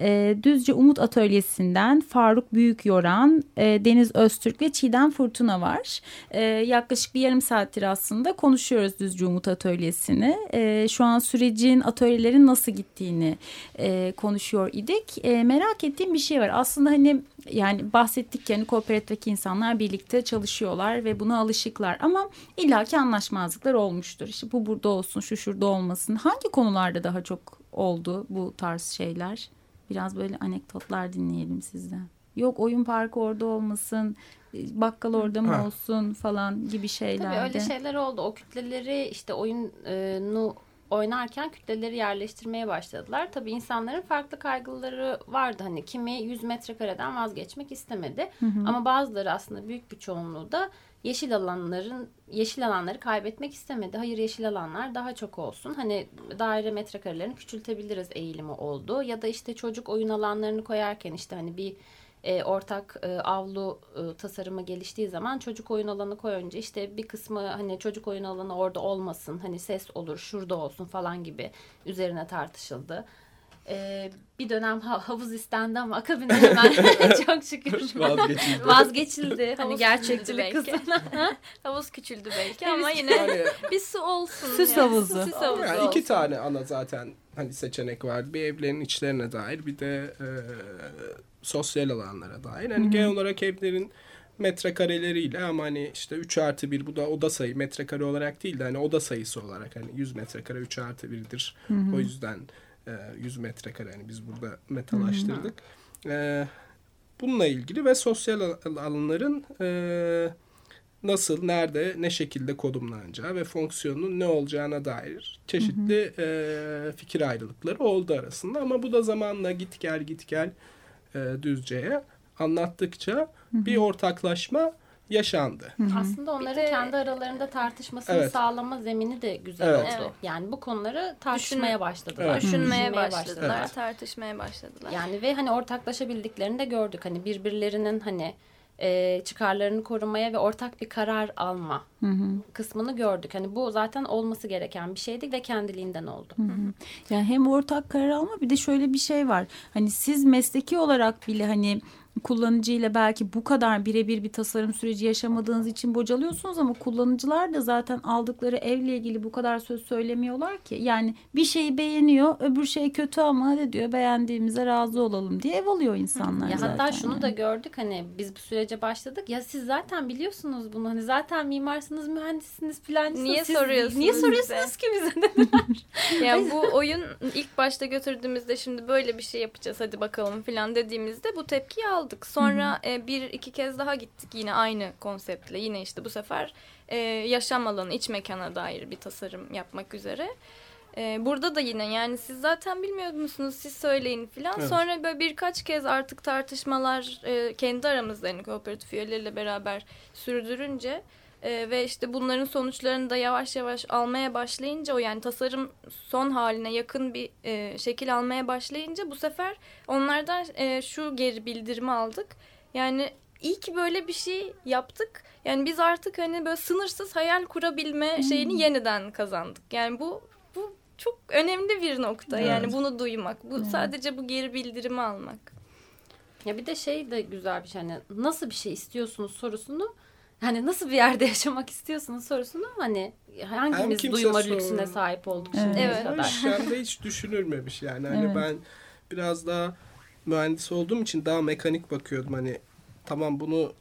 e, Düzce Umut Atölyesi'nden Faruk Büyükyoran, e, Deniz Öztürk ve Çiğdem Fırtına var. E, yaklaşık bir yarım saattir aslında konuşuyoruz Düzce Umut Atölyesi'ni. E, şu an sürecin, atölyelerin nasıl gittiğini e, konuşuyor idik. E, merak ettiğim bir şey var. Aslında hani yani bahsettik ki hani kooperatifteki insanlar birlikte çalışıyorlar ve buna alışıklar. Ama illaki anlaşmazlıklar olmuştur. İşte bu burada olsun, şu şurada olmasın. Hangi konularda daha çok oldu bu tarz şeyler? Biraz böyle anekdotlar dinleyelim sizden. Yok oyun parkı orada olmasın, bakkal orada mı Ha. olsun falan gibi şeylerde. Tabii öyle şeyler oldu. O kütleleri işte oyunu oynarken kütleleri yerleştirmeye başladılar. Tabii insanların farklı kaygıları vardı. Hani kimi 100 metrekareden vazgeçmek istemedi. Ama bazıları aslında büyük bir çoğunluğu da yeşil alanların yeşil alanları kaybetmek istemedi. Hayır yeşil alanlar daha çok olsun. Hani daire metrekarelerini küçültebiliriz eğilimi oldu. Ya da işte çocuk oyun alanlarını koyarken işte hani bir e, ortak e, avlu e, tasarımı geliştiği zaman çocuk oyun alanı koyunca işte bir kısmı hani çocuk oyun alanı orada olmasın hani ses olur şurada olsun falan gibi üzerine tartışıldı. E, bir dönem ha- havuz istendi ama akabinde hemen çok şükür Vazgeçildi. vazgeçildi. Hani Havuz gerçekçilik kısmına. Havuz küçüldü belki ama yine Yani, bir su olsun. Süs yani. havuzu. Süs havuzu yani olsun. iki tane ana zaten hani seçenek vardı. Bir evlerin içlerine dair bir de e, sosyal alanlara dair. Hani genel olarak evlerin metrekareleriyle ama hani işte 3 artı 1 bu da oda sayı metrekare olarak değil de hani oda sayısı olarak hani 100 metrekare 3 artı 1'dir. O yüzden 100 metrekare hani biz burada metalaştırdık. E, bununla ilgili ve sosyal al- alanların e, nasıl, nerede, ne şekilde konumlanacağı ve fonksiyonun ne olacağına dair çeşitli e, fikir ayrılıkları oldu arasında. Ama bu da zamanla git gel git gel e, Düzce'ye anlattıkça bir ortaklaşma yaşandı. Aslında onların de- kendi aralarında tartışmasını Evet. sağlama zemini de güzel Evet. oldu. Evet. Yani bu konuları tartışmaya başladılar. Evet. Düşünmeye Düşünmeye başladılar, Evet. tartışmaya başladılar. Yani ve hani ortaklaşabildiklerini de gördük. Hani birbirlerinin hani e, çıkarlarını korumaya ve ortak bir karar alma kısmını gördük. Hani bu zaten olması gereken bir şeydi ve kendiliğinden oldu. Yani hem ortak karar alma bir de şöyle bir şey var. Hani siz mesleki olarak bile hani kullanıcıyla belki bu kadar birebir bir tasarım süreci yaşamadığınız için bocalıyorsunuz ama kullanıcılar da zaten aldıkları evle ilgili bu kadar söz söylemiyorlar ki. Yani bir şeyi beğeniyor öbür şey kötü ama hadi diyor beğendiğimize razı olalım diye ev alıyor insanlar Ya zaten. hatta şunu yani. da gördük hani biz bu sürece başladık. Ya siz zaten biliyorsunuz bunu. Hani zaten mimarsınız, mühendissiniz, plancısınız. Niye Siz- soruyorsunuz Niye soruyorsunuz ki bize dediler. Yani bu oyun ilk başta götürdüğümüzde şimdi böyle bir şey yapacağız hadi bakalım falan dediğimizde bu tepkiyi aldık. Sonra e, bir iki kez daha gittik yine aynı konseptle. Yine işte bu sefer e, yaşam alanı, iç mekana dair bir tasarım yapmak üzere. E, burada da yine yani siz zaten bilmiyor musunuz siz söyleyin falan. Evet. Sonra böyle birkaç kez artık tartışmalar e, kendi aramızda yani kooperatif üyeleriyle beraber sürdürünce e, ve işte bunların sonuçlarını da yavaş yavaş almaya başlayınca o yani tasarım son haline yakın bir e, şekil almaya başlayınca bu sefer onlardan e, şu geri bildirimi aldık. Yani iyi ki böyle bir şey yaptık. Yani biz artık hani böyle sınırsız hayal kurabilme şeyini yeniden kazandık. Yani bu bu çok önemli bir nokta. Yani Evet. bunu duymak. Bu sadece bu geri bildirimi almak. Ya bir de şey de güzel bir şey hani nasıl bir şey istiyorsunuz sorusunu hani nasıl bir yerde yaşamak istiyorsunuz sorusunu hani hangimiz kimse duyma lüksüne sahip olduk Evet. şimdiye Evet. kadar. Hem de hiç düşünülmemiş yani. Hani Evet. ben biraz daha mühendis olduğum için daha mekanik bakıyordum. Hani tamam bunu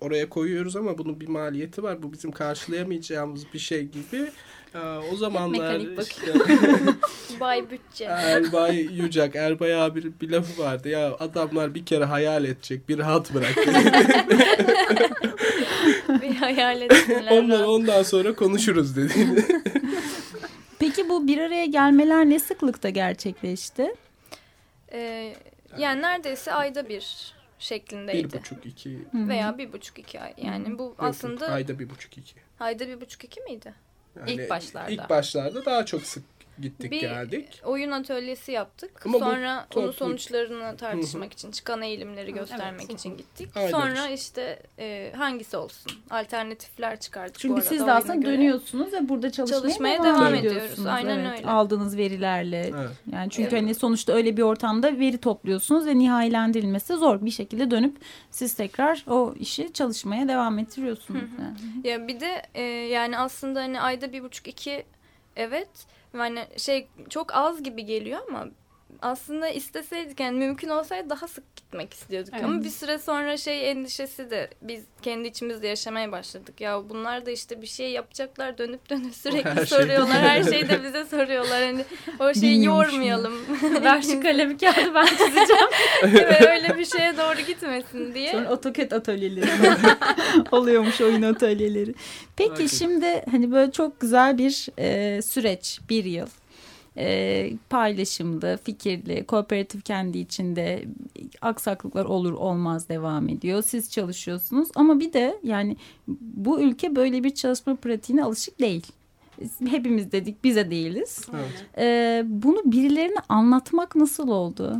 oraya koyuyoruz ama bunun bir maliyeti var. Bu bizim karşılayamayacağımız bir şey gibi. Ee, o zamanlar mekanik işte, Bay bütçe. Erbay Yücek, Erbay abi bir lafı vardı. Ya adamlar bir kere hayal edecek, bir rahat bırak. bir hayal etsinler. Onlar ondan sonra konuşuruz dedi. Peki bu bir araya gelmeler ne sıklıkta gerçekleşti? Ee, yani neredeyse ayda bir şeklindeydi. Bir buçuk iki. Veya bir buçuk iki ay. Yani bu yok, aslında ayda bir buçuk iki. ayda bir buçuk iki miydi? Yani İlk başlarda. İlk başlarda daha çok sık gittik bir geldik. oyun atölyesi yaptık. Ama bu Sonra onun toplu- sonuçlarını tartışmak için, çıkan eğilimleri göstermek Evet. için gittik. Aynen Sonra işte. e, hangisi olsun? Alternatifler çıkardık bu Çünkü arada siz de aslında göre. dönüyorsunuz ve burada çalışmaya, Çalışmaya devam, devam ediyorsunuz. ediyoruz. Aynen Evet, öyle. Aldığınız verilerle. Evet. Yani çünkü Evet. hani sonuçta öyle bir ortamda veri topluyorsunuz ve nihayilendirilmesi zor. Bir şekilde dönüp siz tekrar o işi çalışmaya devam ettiriyorsunuz. Yani. Ya bir de e, yani aslında hani ayda bir buçuk iki evet yani şey çok az gibi geliyor ama aslında isteseydik yani mümkün olsaydı daha sık gitmek istiyorduk. Evet. Ama bir süre sonra şey endişesi de biz kendi içimizde yaşamaya başladık. Ya bunlar da işte bir şey yapacaklar dönüp dönüp sürekli Her şey- soruyorlar. Her şeyi de bize soruyorlar. Hani o şeyi yormayalım. Ver şu kalemi kağıdı ben çizeceğim. Ve öyle bir şeye doğru gitmesin diye. Sonra AutoCAD atölyeleri oluyormuş oyun atölyeleri. Peki Aynen. şimdi hani böyle çok güzel bir e, süreç bir yıl. E, paylaşımlı, fikirli, kooperatif kendi içinde aksaklıklar olur olmaz devam ediyor. Siz çalışıyorsunuz ama bir de yani bu ülke böyle bir çalışma pratiğine alışık değil. Hepimiz dedik bize değiliz. Evet. E, bunu birilerine anlatmak nasıl oldu?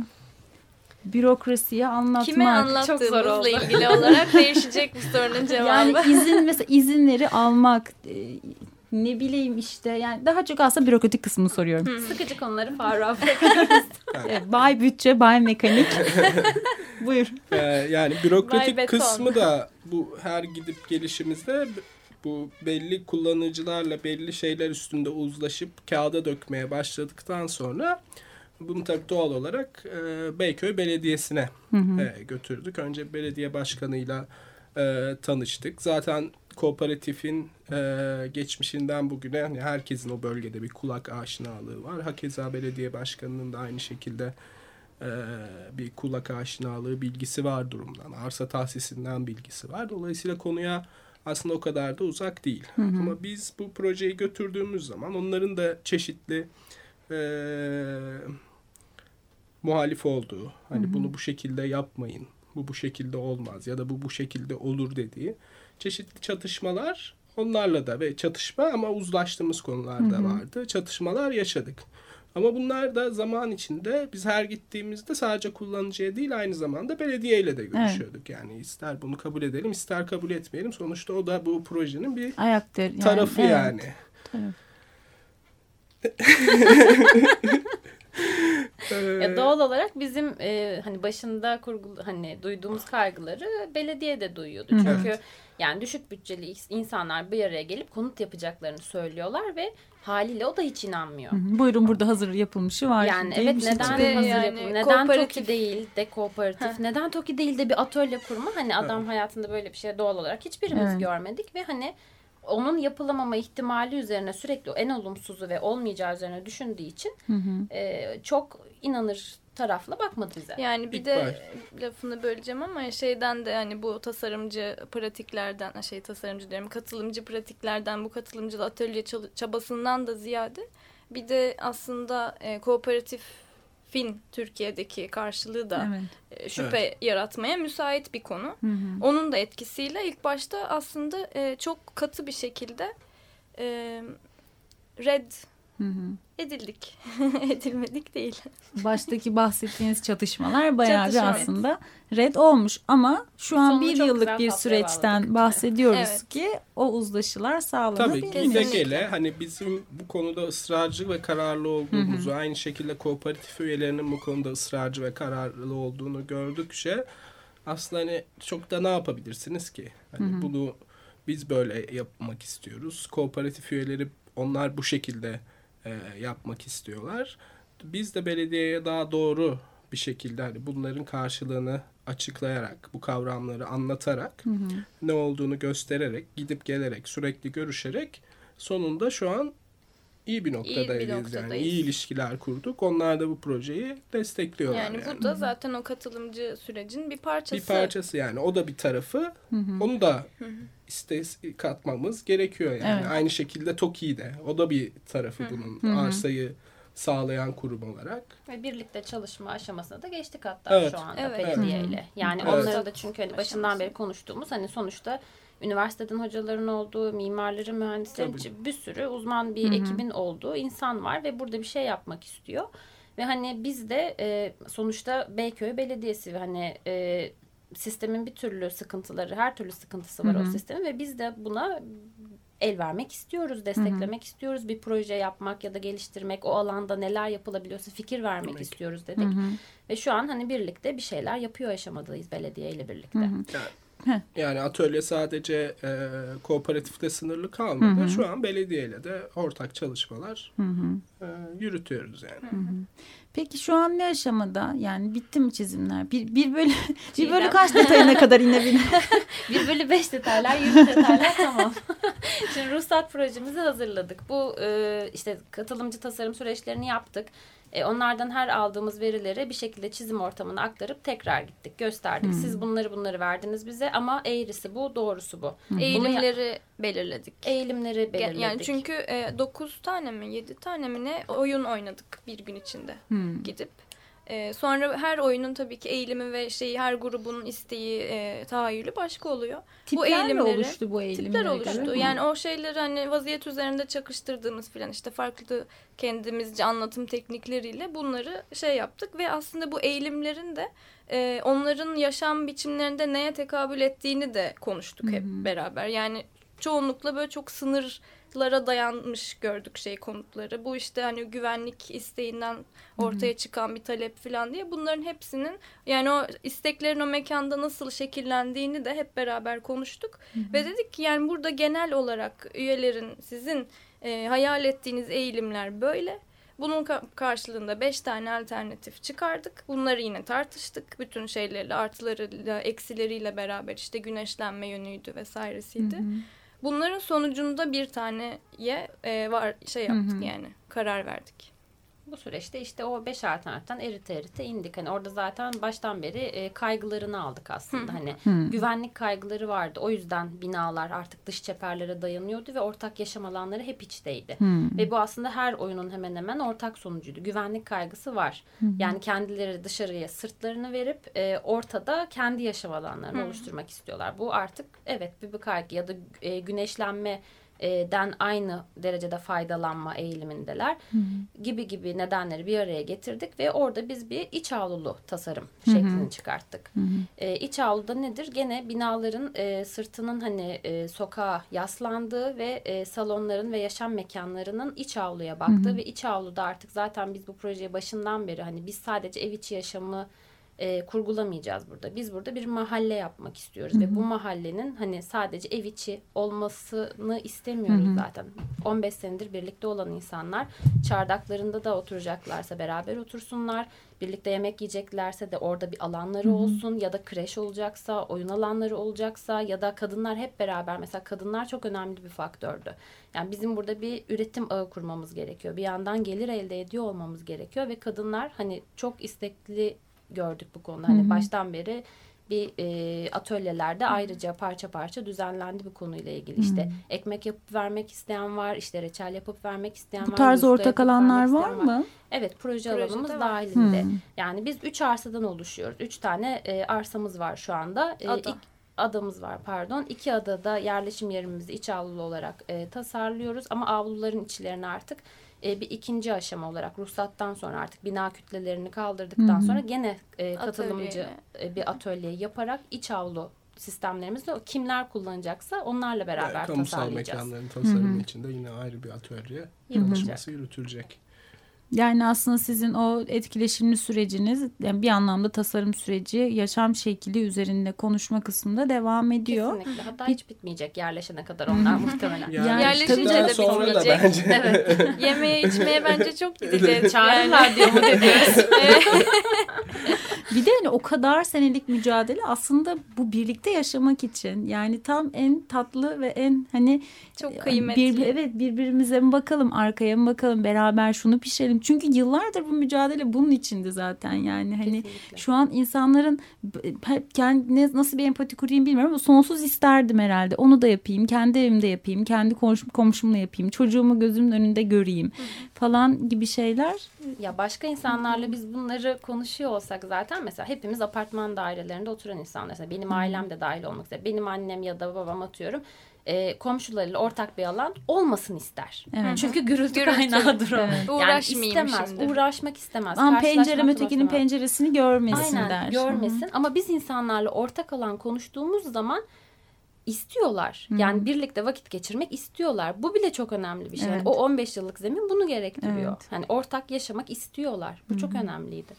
Bürokrasiye anlatmak. Kime Çok zor anlattığımızla oldu. ilgili olarak değişecek bu sorunun cevabı. Yani izin mesela izinleri almak e, ne bileyim işte yani daha çok aslında bürokratik kısmını soruyorum. Sıkıcı konuları Faruk'a bırakıyoruz. Evet, bay bütçe, bay mekanik. Buyur. Ee, yani bürokratik kısmı da bu her gidip gelişimizde bu belli kullanıcılarla belli şeyler üstünde uzlaşıp kağıda dökmeye başladıktan sonra bunu tabii doğal olarak e, Beyköy Belediyesi'ne e, götürdük. Önce belediye başkanıyla e, tanıştık. Zaten kooperatifin e, geçmişinden bugüne hani herkesin o bölgede bir kulak aşinalığı var. Hakeza belediye başkanının da aynı şekilde e, bir kulak aşinalığı bilgisi var durumdan. Arsa tahsisinden bilgisi var. Dolayısıyla konuya aslında o kadar da uzak değil. Ama biz bu projeyi götürdüğümüz zaman onların da çeşitli e, muhalif olduğu, hani bunu bu şekilde yapmayın, bu bu şekilde olmaz ya da bu bu şekilde olur dediği çeşitli çatışmalar onlarla da ve çatışma ama uzlaştığımız konularda vardı. Çatışmalar yaşadık. Ama bunlar da zaman içinde biz her gittiğimizde sadece kullanıcıya değil aynı zamanda belediyeyle de görüşüyorduk. Yani ister bunu kabul edelim ister kabul etmeyelim. Sonuçta o da bu projenin bir Ayakta yani, tarafı evet. yani. taraf. Ya doğal olarak bizim e, hani başında kurgulu hani duyduğumuz kaygıları belediye de duyuyordu. Çünkü yani düşük bütçeli insanlar bir araya gelip konut yapacaklarını söylüyorlar ve haliyle o da hiç inanmıyor. Hı hı. Buyurun burada hazır yapılmışı var. Yani diye evet neden hazır yani yapımı, neden TOKİ değil de kooperatif, neden TOKİ değil de bir atölye kurma. Hani adam hayatında böyle bir şey doğal olarak hiçbirimiz Evet. görmedik ve hani onun yapılamama ihtimali üzerine sürekli en olumsuzu ve olmayacağı üzerine düşündüğü için e, çok inanır tarafla bakmadı bize. Yani bir İlk de lafını böleceğim ama şeyden de hani bu tasarımcı pratiklerden şey tasarımcı diyorum katılımcı pratiklerden bu katılımcı atölye çabasından da ziyade bir de aslında e, kooperatif fin Türkiye'deki karşılığı da Evet. e, şüphe yaratmaya müsait bir konu. Onun da etkisiyle ilk başta aslında e, çok katı bir şekilde e, red edildik. Edilmedik değil. Baştaki bahsettiğiniz çatışmalar bayağı bir Çatışma. aslında red olmuş ama şu an Sonunu bir yıllık bir süreçten bağladık. bahsediyoruz Evet. ki o uzlaşılar Tabii sağlanabilmiş. ki de gele hani bizim bu konuda ısrarcı ve kararlı olduğumuzu aynı şekilde kooperatif üyelerinin bu konuda ısrarcı ve kararlı olduğunu gördükçe aslında hani çok da ne yapabilirsiniz ki? Hani bunu biz böyle yapmak istiyoruz. Kooperatif üyeleri onlar bu şekilde e, yapmak istiyorlar. Biz de belediyeye daha doğru bir şekilde hani bunların karşılığını açıklayarak, bu kavramları anlatarak, ne olduğunu göstererek, gidip gelerek, sürekli görüşerek sonunda şu an iyi bir noktadayız. Yani noktadayız. iyi ilişkiler kurduk. Onlar da bu projeyi destekliyorlar. Yani, Yani, bu da zaten o katılımcı sürecin bir parçası. bir parçası yani. O da bir tarafı. Onu da iste katmamız gerekiyor yani. Evet. Aynı şekilde TOKİ'yi de. O da bir tarafı bunun. Arsayı sağlayan kurum olarak. Ve birlikte çalışma aşamasına da geçtik hatta Evet. şu anda Evet. belediyeyle. Yani Evet. onların da çünkü hani başından beri konuştuğumuz hani sonuçta üniversiteden hocaların olduğu, mimarların, mühendislerin Tabii. bir sürü uzman bir ekibin olduğu insan var ve burada bir şey yapmak istiyor. Ve hani biz de e, sonuçta Beyköy Belediyesi ve hani e, sistemin bir türlü sıkıntıları, her türlü sıkıntısı var o sistemin ve biz de buna el vermek istiyoruz, desteklemek istiyoruz. Bir proje yapmak ya da geliştirmek, o alanda neler yapılabiliyorsa fikir vermek Demek. istiyoruz dedik. Ve şu an hani birlikte bir şeyler yapıyor aşamadayız belediye ile birlikte. Yani atölye sadece e, kooperatifte sınırlı kalmadı. Şu an belediyeyle de ortak çalışmalar e, yürütüyoruz yani. Peki şu an ne aşamada? Yani bitti mi çizimler? Bir, bir bölü, bir bölü kaç detayına kadar inebilir? Bir bölü beş detaylar, yirmi detaylar tamam. Şimdi ruhsat projemizi hazırladık. Bu e, işte katılımcı tasarım süreçlerini yaptık. E, onlardan her aldığımız verileri bir şekilde çizim ortamına aktarıp tekrar gittik, gösterdik. Siz bunları bunları verdiniz bize ama eğrisi bu, doğrusu bu. Bunu ya- Eğilimleri belirledik. eğilimleri belirledik. Yani çünkü 9 tane mi 7 tane mi ne oyun oynadık bir gün içinde gidip. E, sonra her oyunun tabii ki eğilimi ve şeyi her grubun isteği, e, tahayyülü başka oluyor. Tipler mi eğilimleri- oluştu bu eğilimlere Tipler oluştu. göre? Yani o şeyleri hani vaziyet üzerinde çakıştırdığımız filan işte farklı kendimizce anlatım teknikleriyle bunları şey yaptık ve aslında bu eğilimlerin de e, onların yaşam biçimlerinde neye tekabül ettiğini de konuştuk hep beraber. Yani çoğunlukla böyle çok sınırlara dayanmış gördük şey konutları. Bu işte hani güvenlik isteğinden ortaya çıkan bir talep falan diye bunların hepsinin yani o isteklerin o mekanda nasıl şekillendiğini de hep beraber konuştuk. Ve dedik ki yani burada genel olarak üyelerin sizin e, hayal ettiğiniz eğilimler böyle. Bunun ka- karşılığında beş tane alternatif çıkardık. Bunları yine tartıştık. Bütün şeylerle, artılarıyla, eksileriyle beraber işte güneşlenme yönüydü vesairesiydi. Bunların sonucunda bir taneye e, var şey yaptık yani karar verdik. Bu süreçte işte o beş alternatiften erite erite indik. Hani orada zaten baştan beri e, kaygılarını aldık aslında. Hani güvenlik kaygıları vardı. O yüzden binalar artık dış çeperlere dayanıyordu ve ortak yaşam alanları hep içteydi. Ve bu aslında her oyunun hemen hemen ortak sonucuydu. Güvenlik kaygısı var. Yani kendileri dışarıya sırtlarını verip e, ortada kendi yaşam alanlarını oluşturmak istiyorlar. Bu artık evet bir, bir kaygı ya da e, güneşlenme den aynı derecede faydalanma eğilimindeler. Gibi gibi nedenleri bir araya getirdik ve orada biz bir iç avlulu tasarım şeklini çıkarttık. E, iç avluda nedir? Gene binaların e, sırtının hani e, sokağa yaslandığı ve e, salonların ve yaşam mekanlarının iç avluya baktığı ve iç avluda artık zaten biz bu projeye başından beri hani biz sadece ev içi yaşamı e, kurgulamayacağız burada. Biz burada bir mahalle yapmak istiyoruz ve bu mahallenin hani sadece ev içi olmasını istemiyoruz zaten. 15 senedir birlikte olan insanlar çardaklarında da oturacaklarsa beraber otursunlar. Birlikte yemek yiyeceklerse de orada bir alanları olsun ya da kreş olacaksa, oyun alanları olacaksa ya da kadınlar hep beraber mesela kadınlar çok önemli bir faktördü. Yani bizim burada bir üretim ağı kurmamız gerekiyor. Bir yandan gelir elde ediyor olmamız gerekiyor ve kadınlar hani çok istekli gördük bu konuda. Hani baştan beri bir e, atölyelerde ayrıca parça parça düzenlendi bu konuyla ilgili. İşte ekmek yapıp vermek isteyen var, işte reçel yapıp vermek isteyen Bu var. tarz yufka ortak alanlar var mı? Evet proje Projede alanımız var. dahilinde. Hmm. Yani biz üç arsadan oluşuyoruz. Üç tane e, arsamız var şu anda. E, Ada. ilk- adamız var pardon. İki adada yerleşim yerimizi iç avlulu olarak e, tasarlıyoruz. Ama avluların içlerini artık e, bir ikinci aşama olarak ruhsattan sonra artık bina kütlelerini kaldırdıktan sonra gene e, katılımcı e, bir atölye yaparak iç avlu sistemlerimizle o kimler kullanacaksa onlarla beraber Yani kamusal tasarlayacağız. mekanların tasarımı için de yine ayrı bir atölye çalışması yürütülecek. Yani aslında sizin o etkileşimli süreciniz yani bir anlamda tasarım süreci yaşam şekli üzerinde konuşma kısmında devam ediyor. Kesinlikle. Hatta hiç bitmeyecek yerleşene kadar onlar muhtemelen. Yani Yerleşince de sonra da bitmeyecek. bence Evet. Yemeye içmeye bence çok gideceğiz. Çağrı yani. radyo mu diyoruz? Bir de hani o kadar senelik mücadele aslında bu birlikte yaşamak için. Yani tam en tatlı ve en hani Çok e, kıymetli. bir- evet birbirimize mi bakalım, arkaya mı bakalım, beraber şunu pişirelim. Çünkü yıllardır bu mücadele bunun içindi zaten. Yani hani Kesinlikle. şu an insanların b- kendine nasıl bir empati kurayım bilmiyorum ama sonsuz isterdim herhalde. Onu da yapayım, kendi evimde yapayım, kendi komşum, komşumla yapayım, çocuğumu gözümün önünde göreyim falan gibi şeyler. Ya başka insanlarla biz bunları konuşuyor olsak zaten mesela hepimiz apartman dairelerinde oturan insanlar. Mesela benim ailem de dahil olmak üzere. Benim annem ya da babam atıyorum. E, komşularıyla ortak bir alan olmasın ister. Evet. Çünkü gürültü, Gürültü. kaynağıdır o. Evet. Yani istemez, şimdi. uğraşmak istemez. Ama pencerem ötekinin penceresini görmesin Aynen der. görmesin ama biz insanlarla ortak alan konuştuğumuz zaman istiyorlar. Yani birlikte vakit geçirmek istiyorlar. Bu bile çok önemli bir şey. Evet. O 15 yıllık zemin bunu gerektiriyor. Evet. Hani ortak yaşamak istiyorlar. Bu çok önemliydi.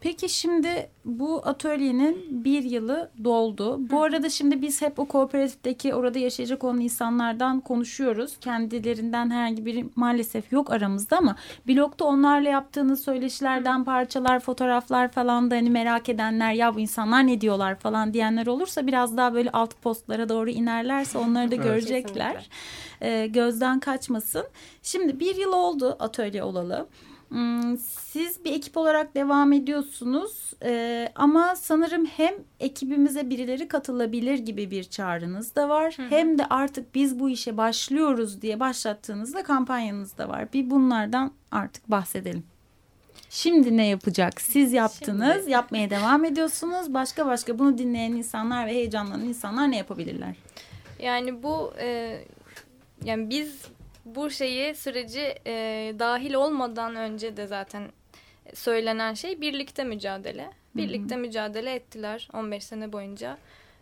Peki şimdi bu atölyenin bir yılı doldu. Bu arada şimdi biz hep o kooperatifteki orada yaşayacak olan insanlardan konuşuyoruz. Kendilerinden herhangi biri maalesef yok aramızda ama blogda onlarla yaptığınız söyleşilerden parçalar, fotoğraflar falan da hani merak edenler ya bu insanlar ne diyorlar falan diyenler olursa biraz daha böyle alt postlara doğru inerlerse onları da Evet. görecekler. Ee, gözden kaçmasın. Şimdi bir yıl oldu atölye olalı. Hmm, Siz bir ekip olarak devam ediyorsunuz Ee, ama sanırım hem ekibimize birileri katılabilir gibi bir çağrınız da var. Hem de artık biz bu işe başlıyoruz diye başlattığınızda kampanyanız da var. Bir bunlardan artık bahsedelim. Şimdi ne yapacak? Siz yaptınız, Şimdi- yapmaya devam ediyorsunuz. Başka başka bunu dinleyen insanlar ve heyecanlanan insanlar ne yapabilirler? Yani bu e, yani biz bu şeyi süreci e, dahil olmadan önce de zaten söylenen şey birlikte mücadele. Birlikte mücadele ettiler 15 sene boyunca.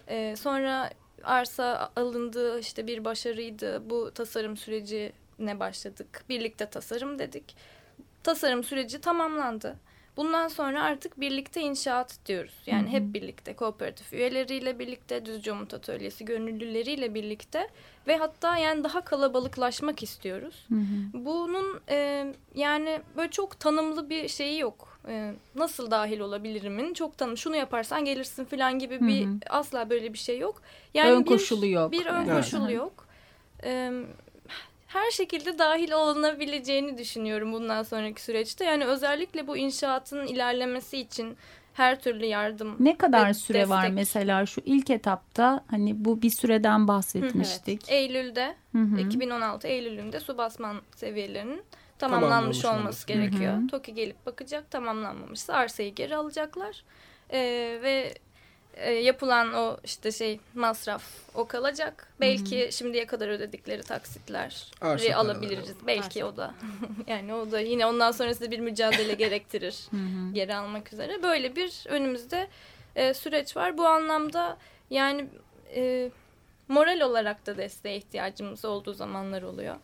E, sonra arsa alındı işte bir başarıydı. Bu tasarım sürecine başladık. Birlikte tasarım dedik. Tasarım süreci tamamlandı. Bundan sonra artık birlikte inşaat diyoruz. Yani hep birlikte kooperatif üyeleriyle birlikte, Düzce Umut Atölyesi gönüllüleriyle birlikte ve hatta yani daha kalabalıklaşmak istiyoruz. Bunun e, yani böyle çok tanımlı bir şeyi yok. E, nasıl dahil olabilirimin çok tanım. Şunu yaparsan gelirsin falan gibi bir Hı hı. asla böyle bir şey yok. Yani ön bir- koşulu yok. Bir ön Evet. koşul yok. E, her şekilde dahil olunabileceğini düşünüyorum bundan sonraki süreçte. Yani özellikle bu inşaatın ilerlemesi için her türlü yardım Ne kadar ve süre var destek. mesela şu ilk etapta hani bu bir süreden bahsetmiştik. Eylül'de Hı hı. 2016 Eylül'ünde su basman seviyelerinin tamamlanmış Tamamlanmış olması olması gerekiyor. Hı hı. TOKİ gelip bakacak tamamlanmamışsa arsayı geri alacaklar. Ee, ve e, yapılan o işte şey masraf o kalacak. Belki şimdiye kadar ödedikleri taksitler Arsa alabiliriz. Belki o da. yani o da yine ondan sonrasında bir mücadele gerektirir. geri almak üzere. Böyle bir önümüzde e, süreç var. Bu anlamda yani e, moral olarak da desteğe ihtiyacımız olduğu zamanlar oluyor.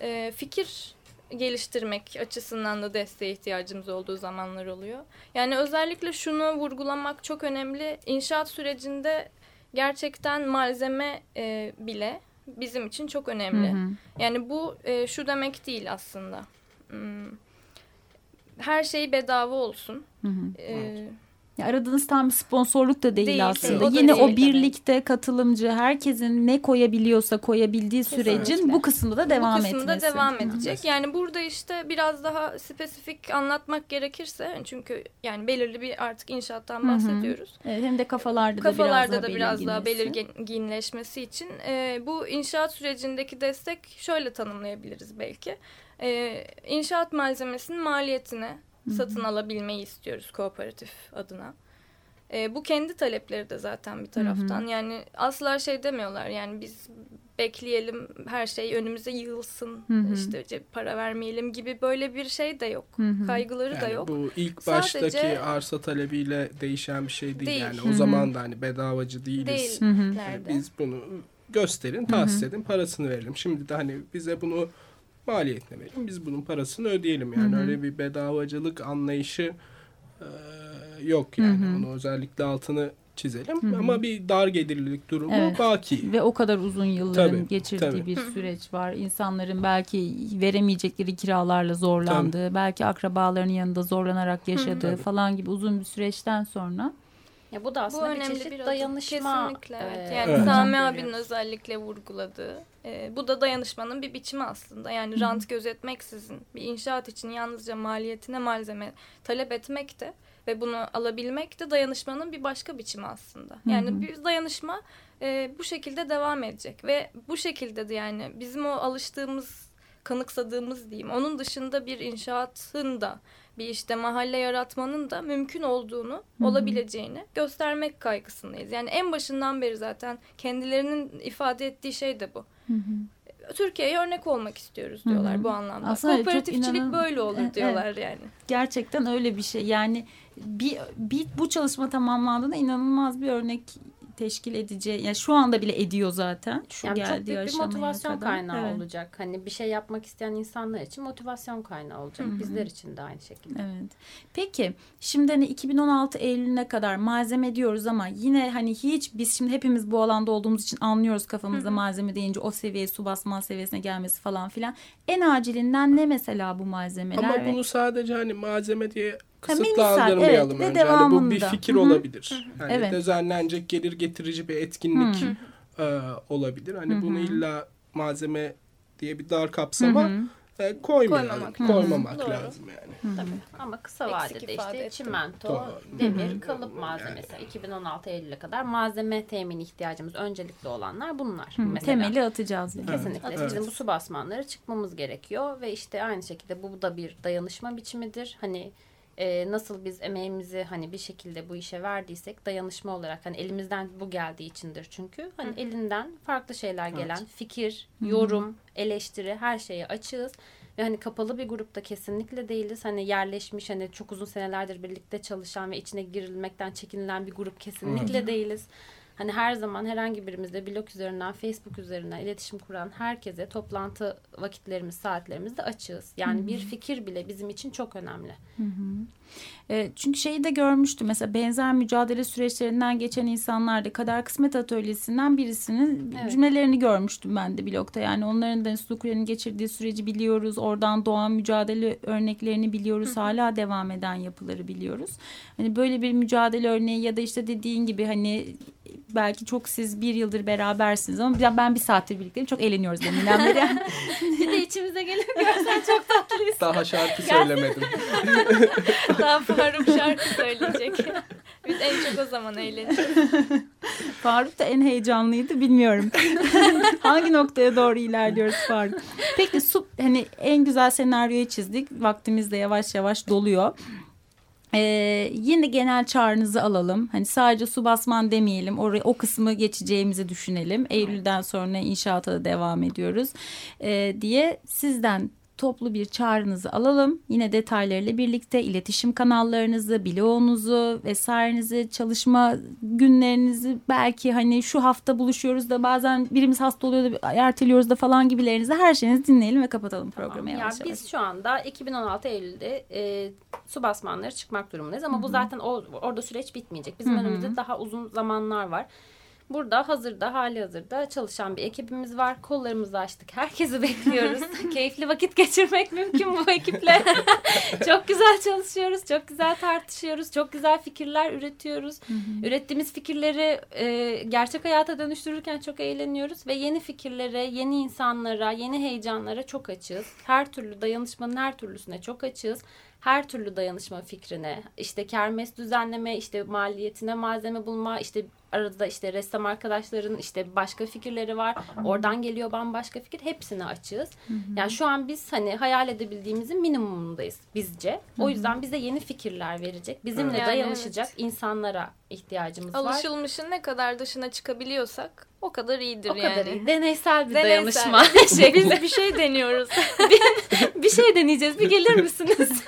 E, fikir geliştirmek açısından da desteğe ihtiyacımız olduğu zamanlar oluyor. Yani özellikle şunu vurgulamak çok önemli. İnşaat sürecinde gerçekten malzeme e, bile bizim için çok önemli. Hı hı. Yani bu e, şu demek değil aslında. Hmm, Her şey bedava olsun. Hı hı. E, Ya aradığınız tam sponsorluk da değil, Değil, aslında. da Yine o değil. birlikte katılımcı herkesin ne koyabiliyorsa koyabildiği sürecin Kesinlikle. bu kısımda da devam bu kısımda etmesi. devam Hı hı. edecek. Yani burada işte biraz daha spesifik anlatmak gerekirse çünkü yani belirli bir artık inşaattan Hı hı. bahsediyoruz. Evet, hem de kafalarda, Kafalarda da da biraz daha belirginleşmesi için e, bu inşaat sürecindeki destek şöyle tanımlayabiliriz belki. E, inşaat malzemesinin satın alabilmeyi istiyoruz kooperatif adına. E, bu kendi talepleri de zaten bir taraftan. Yani asla şey demiyorlar yani biz bekleyelim her şey önümüze yığılsın Hı hı. işte cep para vermeyelim gibi böyle bir şey de yok. Hı hı. Kaygıları da Yani yok. bu ilk Sadece- baştaki arsa talebiyle değişen bir şey değil, Değil. yani. Hı hı. O zaman da hani bedavacı değiliz. Değil. Yani biz bunu gösterin, tahsis edin, parasını verelim. Şimdi de hani bize bunu maliyetine verin. Biz bunun parasını ödeyelim. Yani Hı hı. öyle bir bedavacılık anlayışı e, yok yani. Hı hı. Onu özellikle altını çizelim. Ama bir dar gelirlilik durumu Evet. baki. Ve o kadar uzun yılların Tabii, geçirdiği tabii. bir süreç var. İnsanların belki veremeyecekleri kiralarla zorlandığı, belki akrabalarının yanında zorlanarak yaşadığı falan gibi uzun bir süreçten sonra. Ya bu da Bu aslında bir önemli çeşit bir adım. dayanışma. Kesinlikle evet. Yani Evet. Sami abinin özellikle vurguladığı. e, bu da dayanışmanın bir biçimi aslında. Yani rant gözetmeksizin bir inşaat için yalnızca maliyetine malzeme talep etmek de ve bunu alabilmek de dayanışmanın bir başka biçimi aslında. Yani bir dayanışma e, bu şekilde devam edecek ve bu şekilde de yani bizim o alıştığımız kanıksadığımız diyeyim. Onun dışında bir inşaatın da bir işte mahalle yaratmanın da mümkün olduğunu, olabileceğini göstermek kaygısındayız. Yani en başından beri zaten kendilerinin ifade ettiği şey de bu. Türkiye'ye örnek olmak istiyoruz diyorlar Hı hı. bu anlamda. Aslında çok Kooperatifçilik inanan- böyle olur Evet. diyorlar yani. Gerçekten öyle bir şey. Yani bir, bir bu çalışma tamamlandığında inanılmaz bir örnek teşkil edeceği. Yani şu anda bile ediyor zaten. Şu Yani çok geldiği büyük bir motivasyon kadar. kaynağı Evet. olacak. Hani bir şey yapmak isteyen insanlar için motivasyon kaynağı olacak. Bizler için de aynı şekilde. Evet. Peki şimdi hani 2016 Eylül'üne kadar malzeme diyoruz ama yine hani hiç biz şimdi hepimiz bu alanda olduğumuz için anlıyoruz kafamızda malzeme deyince o seviyeye su basma seviyesine gelmesi falan filan. En acilinden ne mesela bu malzemeler? Ama ve- bunu sadece hani malzeme diye kısıtlandırmayalım evet, ve önce. Hani bu bir fikir Hı hı. olabilir. Yani Evet. düzenlenecek gelir getirici bir etkinlik e, olabilir. Hani bunu illa malzeme diye bir dar kapsama e, koymayalım. Koymamak Koymamak, lazım. Doğru. lazım yani. Tabii. Ama kısa Eksik vadede işte çimento, Doğru. demir, kalıp malzemesi. 2016 Eylül'e kadar malzeme temin ihtiyacımız öncelikli olanlar bunlar. Mesela. temeli atacağız yani. Kesinlikle. Evet. Bizim bu su basmanları çıkmamız gerekiyor ve işte aynı şekilde bu da bir dayanışma biçimidir. Hani e, nasıl biz emeğimizi hani bir şekilde bu işe verdiysek dayanışma olarak hani elimizden bu geldiği içindir çünkü hani elinden farklı şeyler gelen fikir, yorum, eleştiri her şeye açığız. Ve hani kapalı bir grupta kesinlikle değiliz. Hani yerleşmiş hani çok uzun senelerdir birlikte çalışan ve içine girilmekten çekinilen bir grup kesinlikle değiliz. Hani her zaman herhangi birimizde blog üzerinden, Facebook üzerinden iletişim kuran herkese toplantı vakitlerimiz, saatlerimiz de açığız. Yani bir fikir bile bizim için çok önemli. E, çünkü şeyi de görmüştüm mesela benzer mücadele süreçlerinden geçen insanlar da Kader Kısmet Atölyesi'nden birisinin Evet. cümlelerini görmüştüm ben de blogda. Yani onların da Sulukure'nin geçirdiği süreci biliyoruz. Oradan doğan mücadele örneklerini biliyoruz. Hala devam eden yapıları biliyoruz. Hani böyle bir mücadele örneği ya da işte dediğin gibi hani belki çok siz bir yıldır berabersiniz ama ben- bir saattir birlikteyim. Çok eğleniyoruz deminden beri. Bir de içimize gelip görsen çok tatlıyız. Daha şarkı söylemedim. Daha Faruk şarkı söyleyecek. Biz en çok o zaman eğleniyoruz. Faruk da en heyecanlıydı bilmiyorum. Hangi noktaya doğru ilerliyoruz Faruk? Peki su hani en güzel senaryoyu çizdik. Vaktimiz de yavaş yavaş doluyor. Ee, yine genel çağrınızı alalım. Hani sadece su basman demeyelim. Oraya o kısmı geçeceğimizi düşünelim. Eylül'den sonra inşaata da devam ediyoruz. Ee, diye sizden toplu bir çağrınızı alalım. Yine detaylarıyla birlikte iletişim kanallarınızı, bloğunuzu vesairenizi, çalışma günlerinizi belki hani şu hafta buluşuyoruz da bazen birimiz hasta oluyor da erteliyoruz da falan gibilerinizi her şeyinizi dinleyelim ve kapatalım programı Ya yavaş yavaş. biz şu anda 2016 Eylül'de e, su basmanları çıkmak durumundayız ama bu zaten o, orada süreç bitmeyecek. Bizim önümüzde daha uzun zamanlar var. Burada hazırda hali hazırda çalışan bir ekibimiz var. Kollarımızı açtık. Herkesi bekliyoruz. Keyifli vakit geçirmek mümkün bu ekiple. çok güzel çalışıyoruz. Çok güzel tartışıyoruz. Çok güzel fikirler üretiyoruz. Ürettiğimiz fikirleri e, gerçek hayata dönüştürürken çok eğleniyoruz. Ve yeni fikirlere, yeni insanlara, yeni heyecanlara çok açığız. Her türlü dayanışmanın her türlüsüne çok açığız. Her türlü dayanışma fikrine, işte kermes düzenleme, işte maliyetine malzeme bulma, işte arada işte ressam arkadaşların işte başka fikirleri var. Oradan geliyor bambaşka fikir. Hepsine açığız. Yani şu an biz hani hayal edebildiğimizin minimumundayız bizce. O yüzden bize yeni fikirler verecek. Bizimle Yani dayanışacak insanlara ihtiyacımız var. Alışılmışın ne kadar dışına çıkabiliyorsak o kadar iyidir O yani. kadar iyi. Deneysel bir Deneysel. dayanışma Biz şekli. bir şey deniyoruz. bir şey deneyeceğiz. Bir gelir misiniz?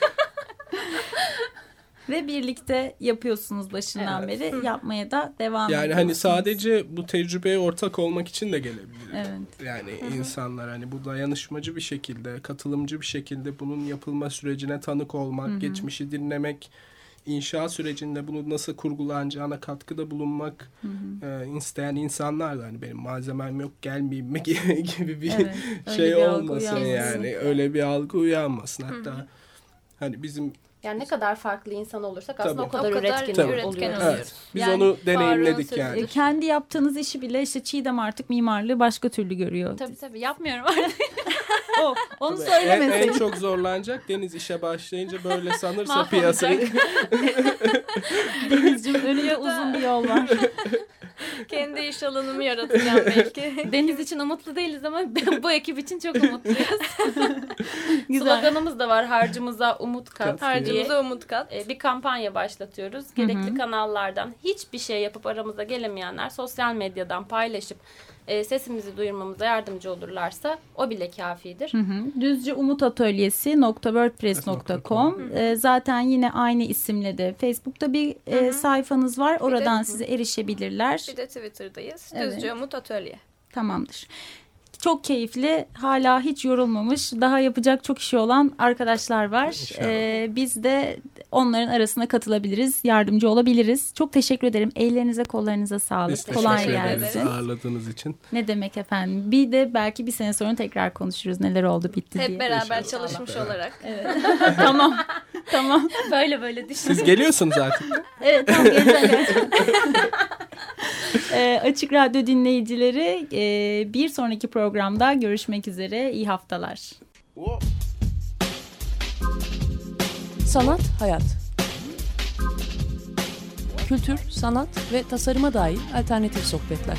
Ve birlikte yapıyorsunuz başından Evet. beri. Yapmaya da devam Yani hani sadece bu tecrübeye ortak olmak için de gelebilir. Evet. Yani insanlar hani bu dayanışmacı bir şekilde, katılımcı bir şekilde bunun yapılma sürecine tanık olmak, geçmişi dinlemek inşa sürecinde bunu nasıl kurgulanacağına katkıda bulunmak e, isteyen insanlar da hani benim malzemem yok gelmeyeyim mi gibi bir Evet, şey bir olmasın yani. öyle bir algı uyanmasın. Hatta hani bizim Yani ne kadar farklı insan olursak aslında Tabii. o kadar O kadar üretken Tabii. üretken oluyoruz. evet biz Yani onu deneyimledik yani. E, kendi yaptığınız işi bile işte Çiğdem artık mimarlığı başka türlü görüyor. Tabii tabii yapmıyorum artık. O, onu Tabii, en, en çok zorlanacak Deniz işe başlayınca böyle sanırsa piyasayı Denizciğim önünde uzun bir yol var. Kendi iş alanımı yaratacağım belki. Deniz için umutlu değiliz ama bu ekip için çok umutluyuz. Güzel. Sloganımız da var harcımıza umut kat. Kat. Harcımıza umut kat. E, bir kampanya başlatıyoruz. Gerekli kanallardan hiçbir şey yapıp aramıza gelemeyenler sosyal medyadan paylaşıp e, sesimizi duyurmamıza yardımcı olurlarsa o bile kafidir. Hı hı. Düzce Umut Atölyesi .wordpress.com Ee, zaten yine aynı isimle de Facebook'ta bir e, sayfanız var. Oradan size erişebilirler. Bir de Twitter'dayız. Evet. Düzce Umut Atölye. Tamamdır. Çok keyifli. Hala hiç yorulmamış. Daha yapacak çok işi olan arkadaşlar var. Ee, biz de onların arasına katılabiliriz. Yardımcı olabiliriz. Çok teşekkür ederim. Ellerinize kollarınıza sağlık. Biz Kolay gelsin. ağırladığınız için. Ne demek efendim. Bir de belki bir sene sonra tekrar konuşuruz neler oldu bitti diye. Hep beraber İnşallah. çalışmış olarak. tamam. tamam. Böyle böyle düşün. Siz geliyorsunuz artık. Evet tamam geleceğim. Ee, Açık Radyo dinleyicileri e, bir sonraki programda görüşmek üzere. İyi haftalar. Sanat, hayat. Kültür, sanat ve tasarıma dair alternatif sohbetler.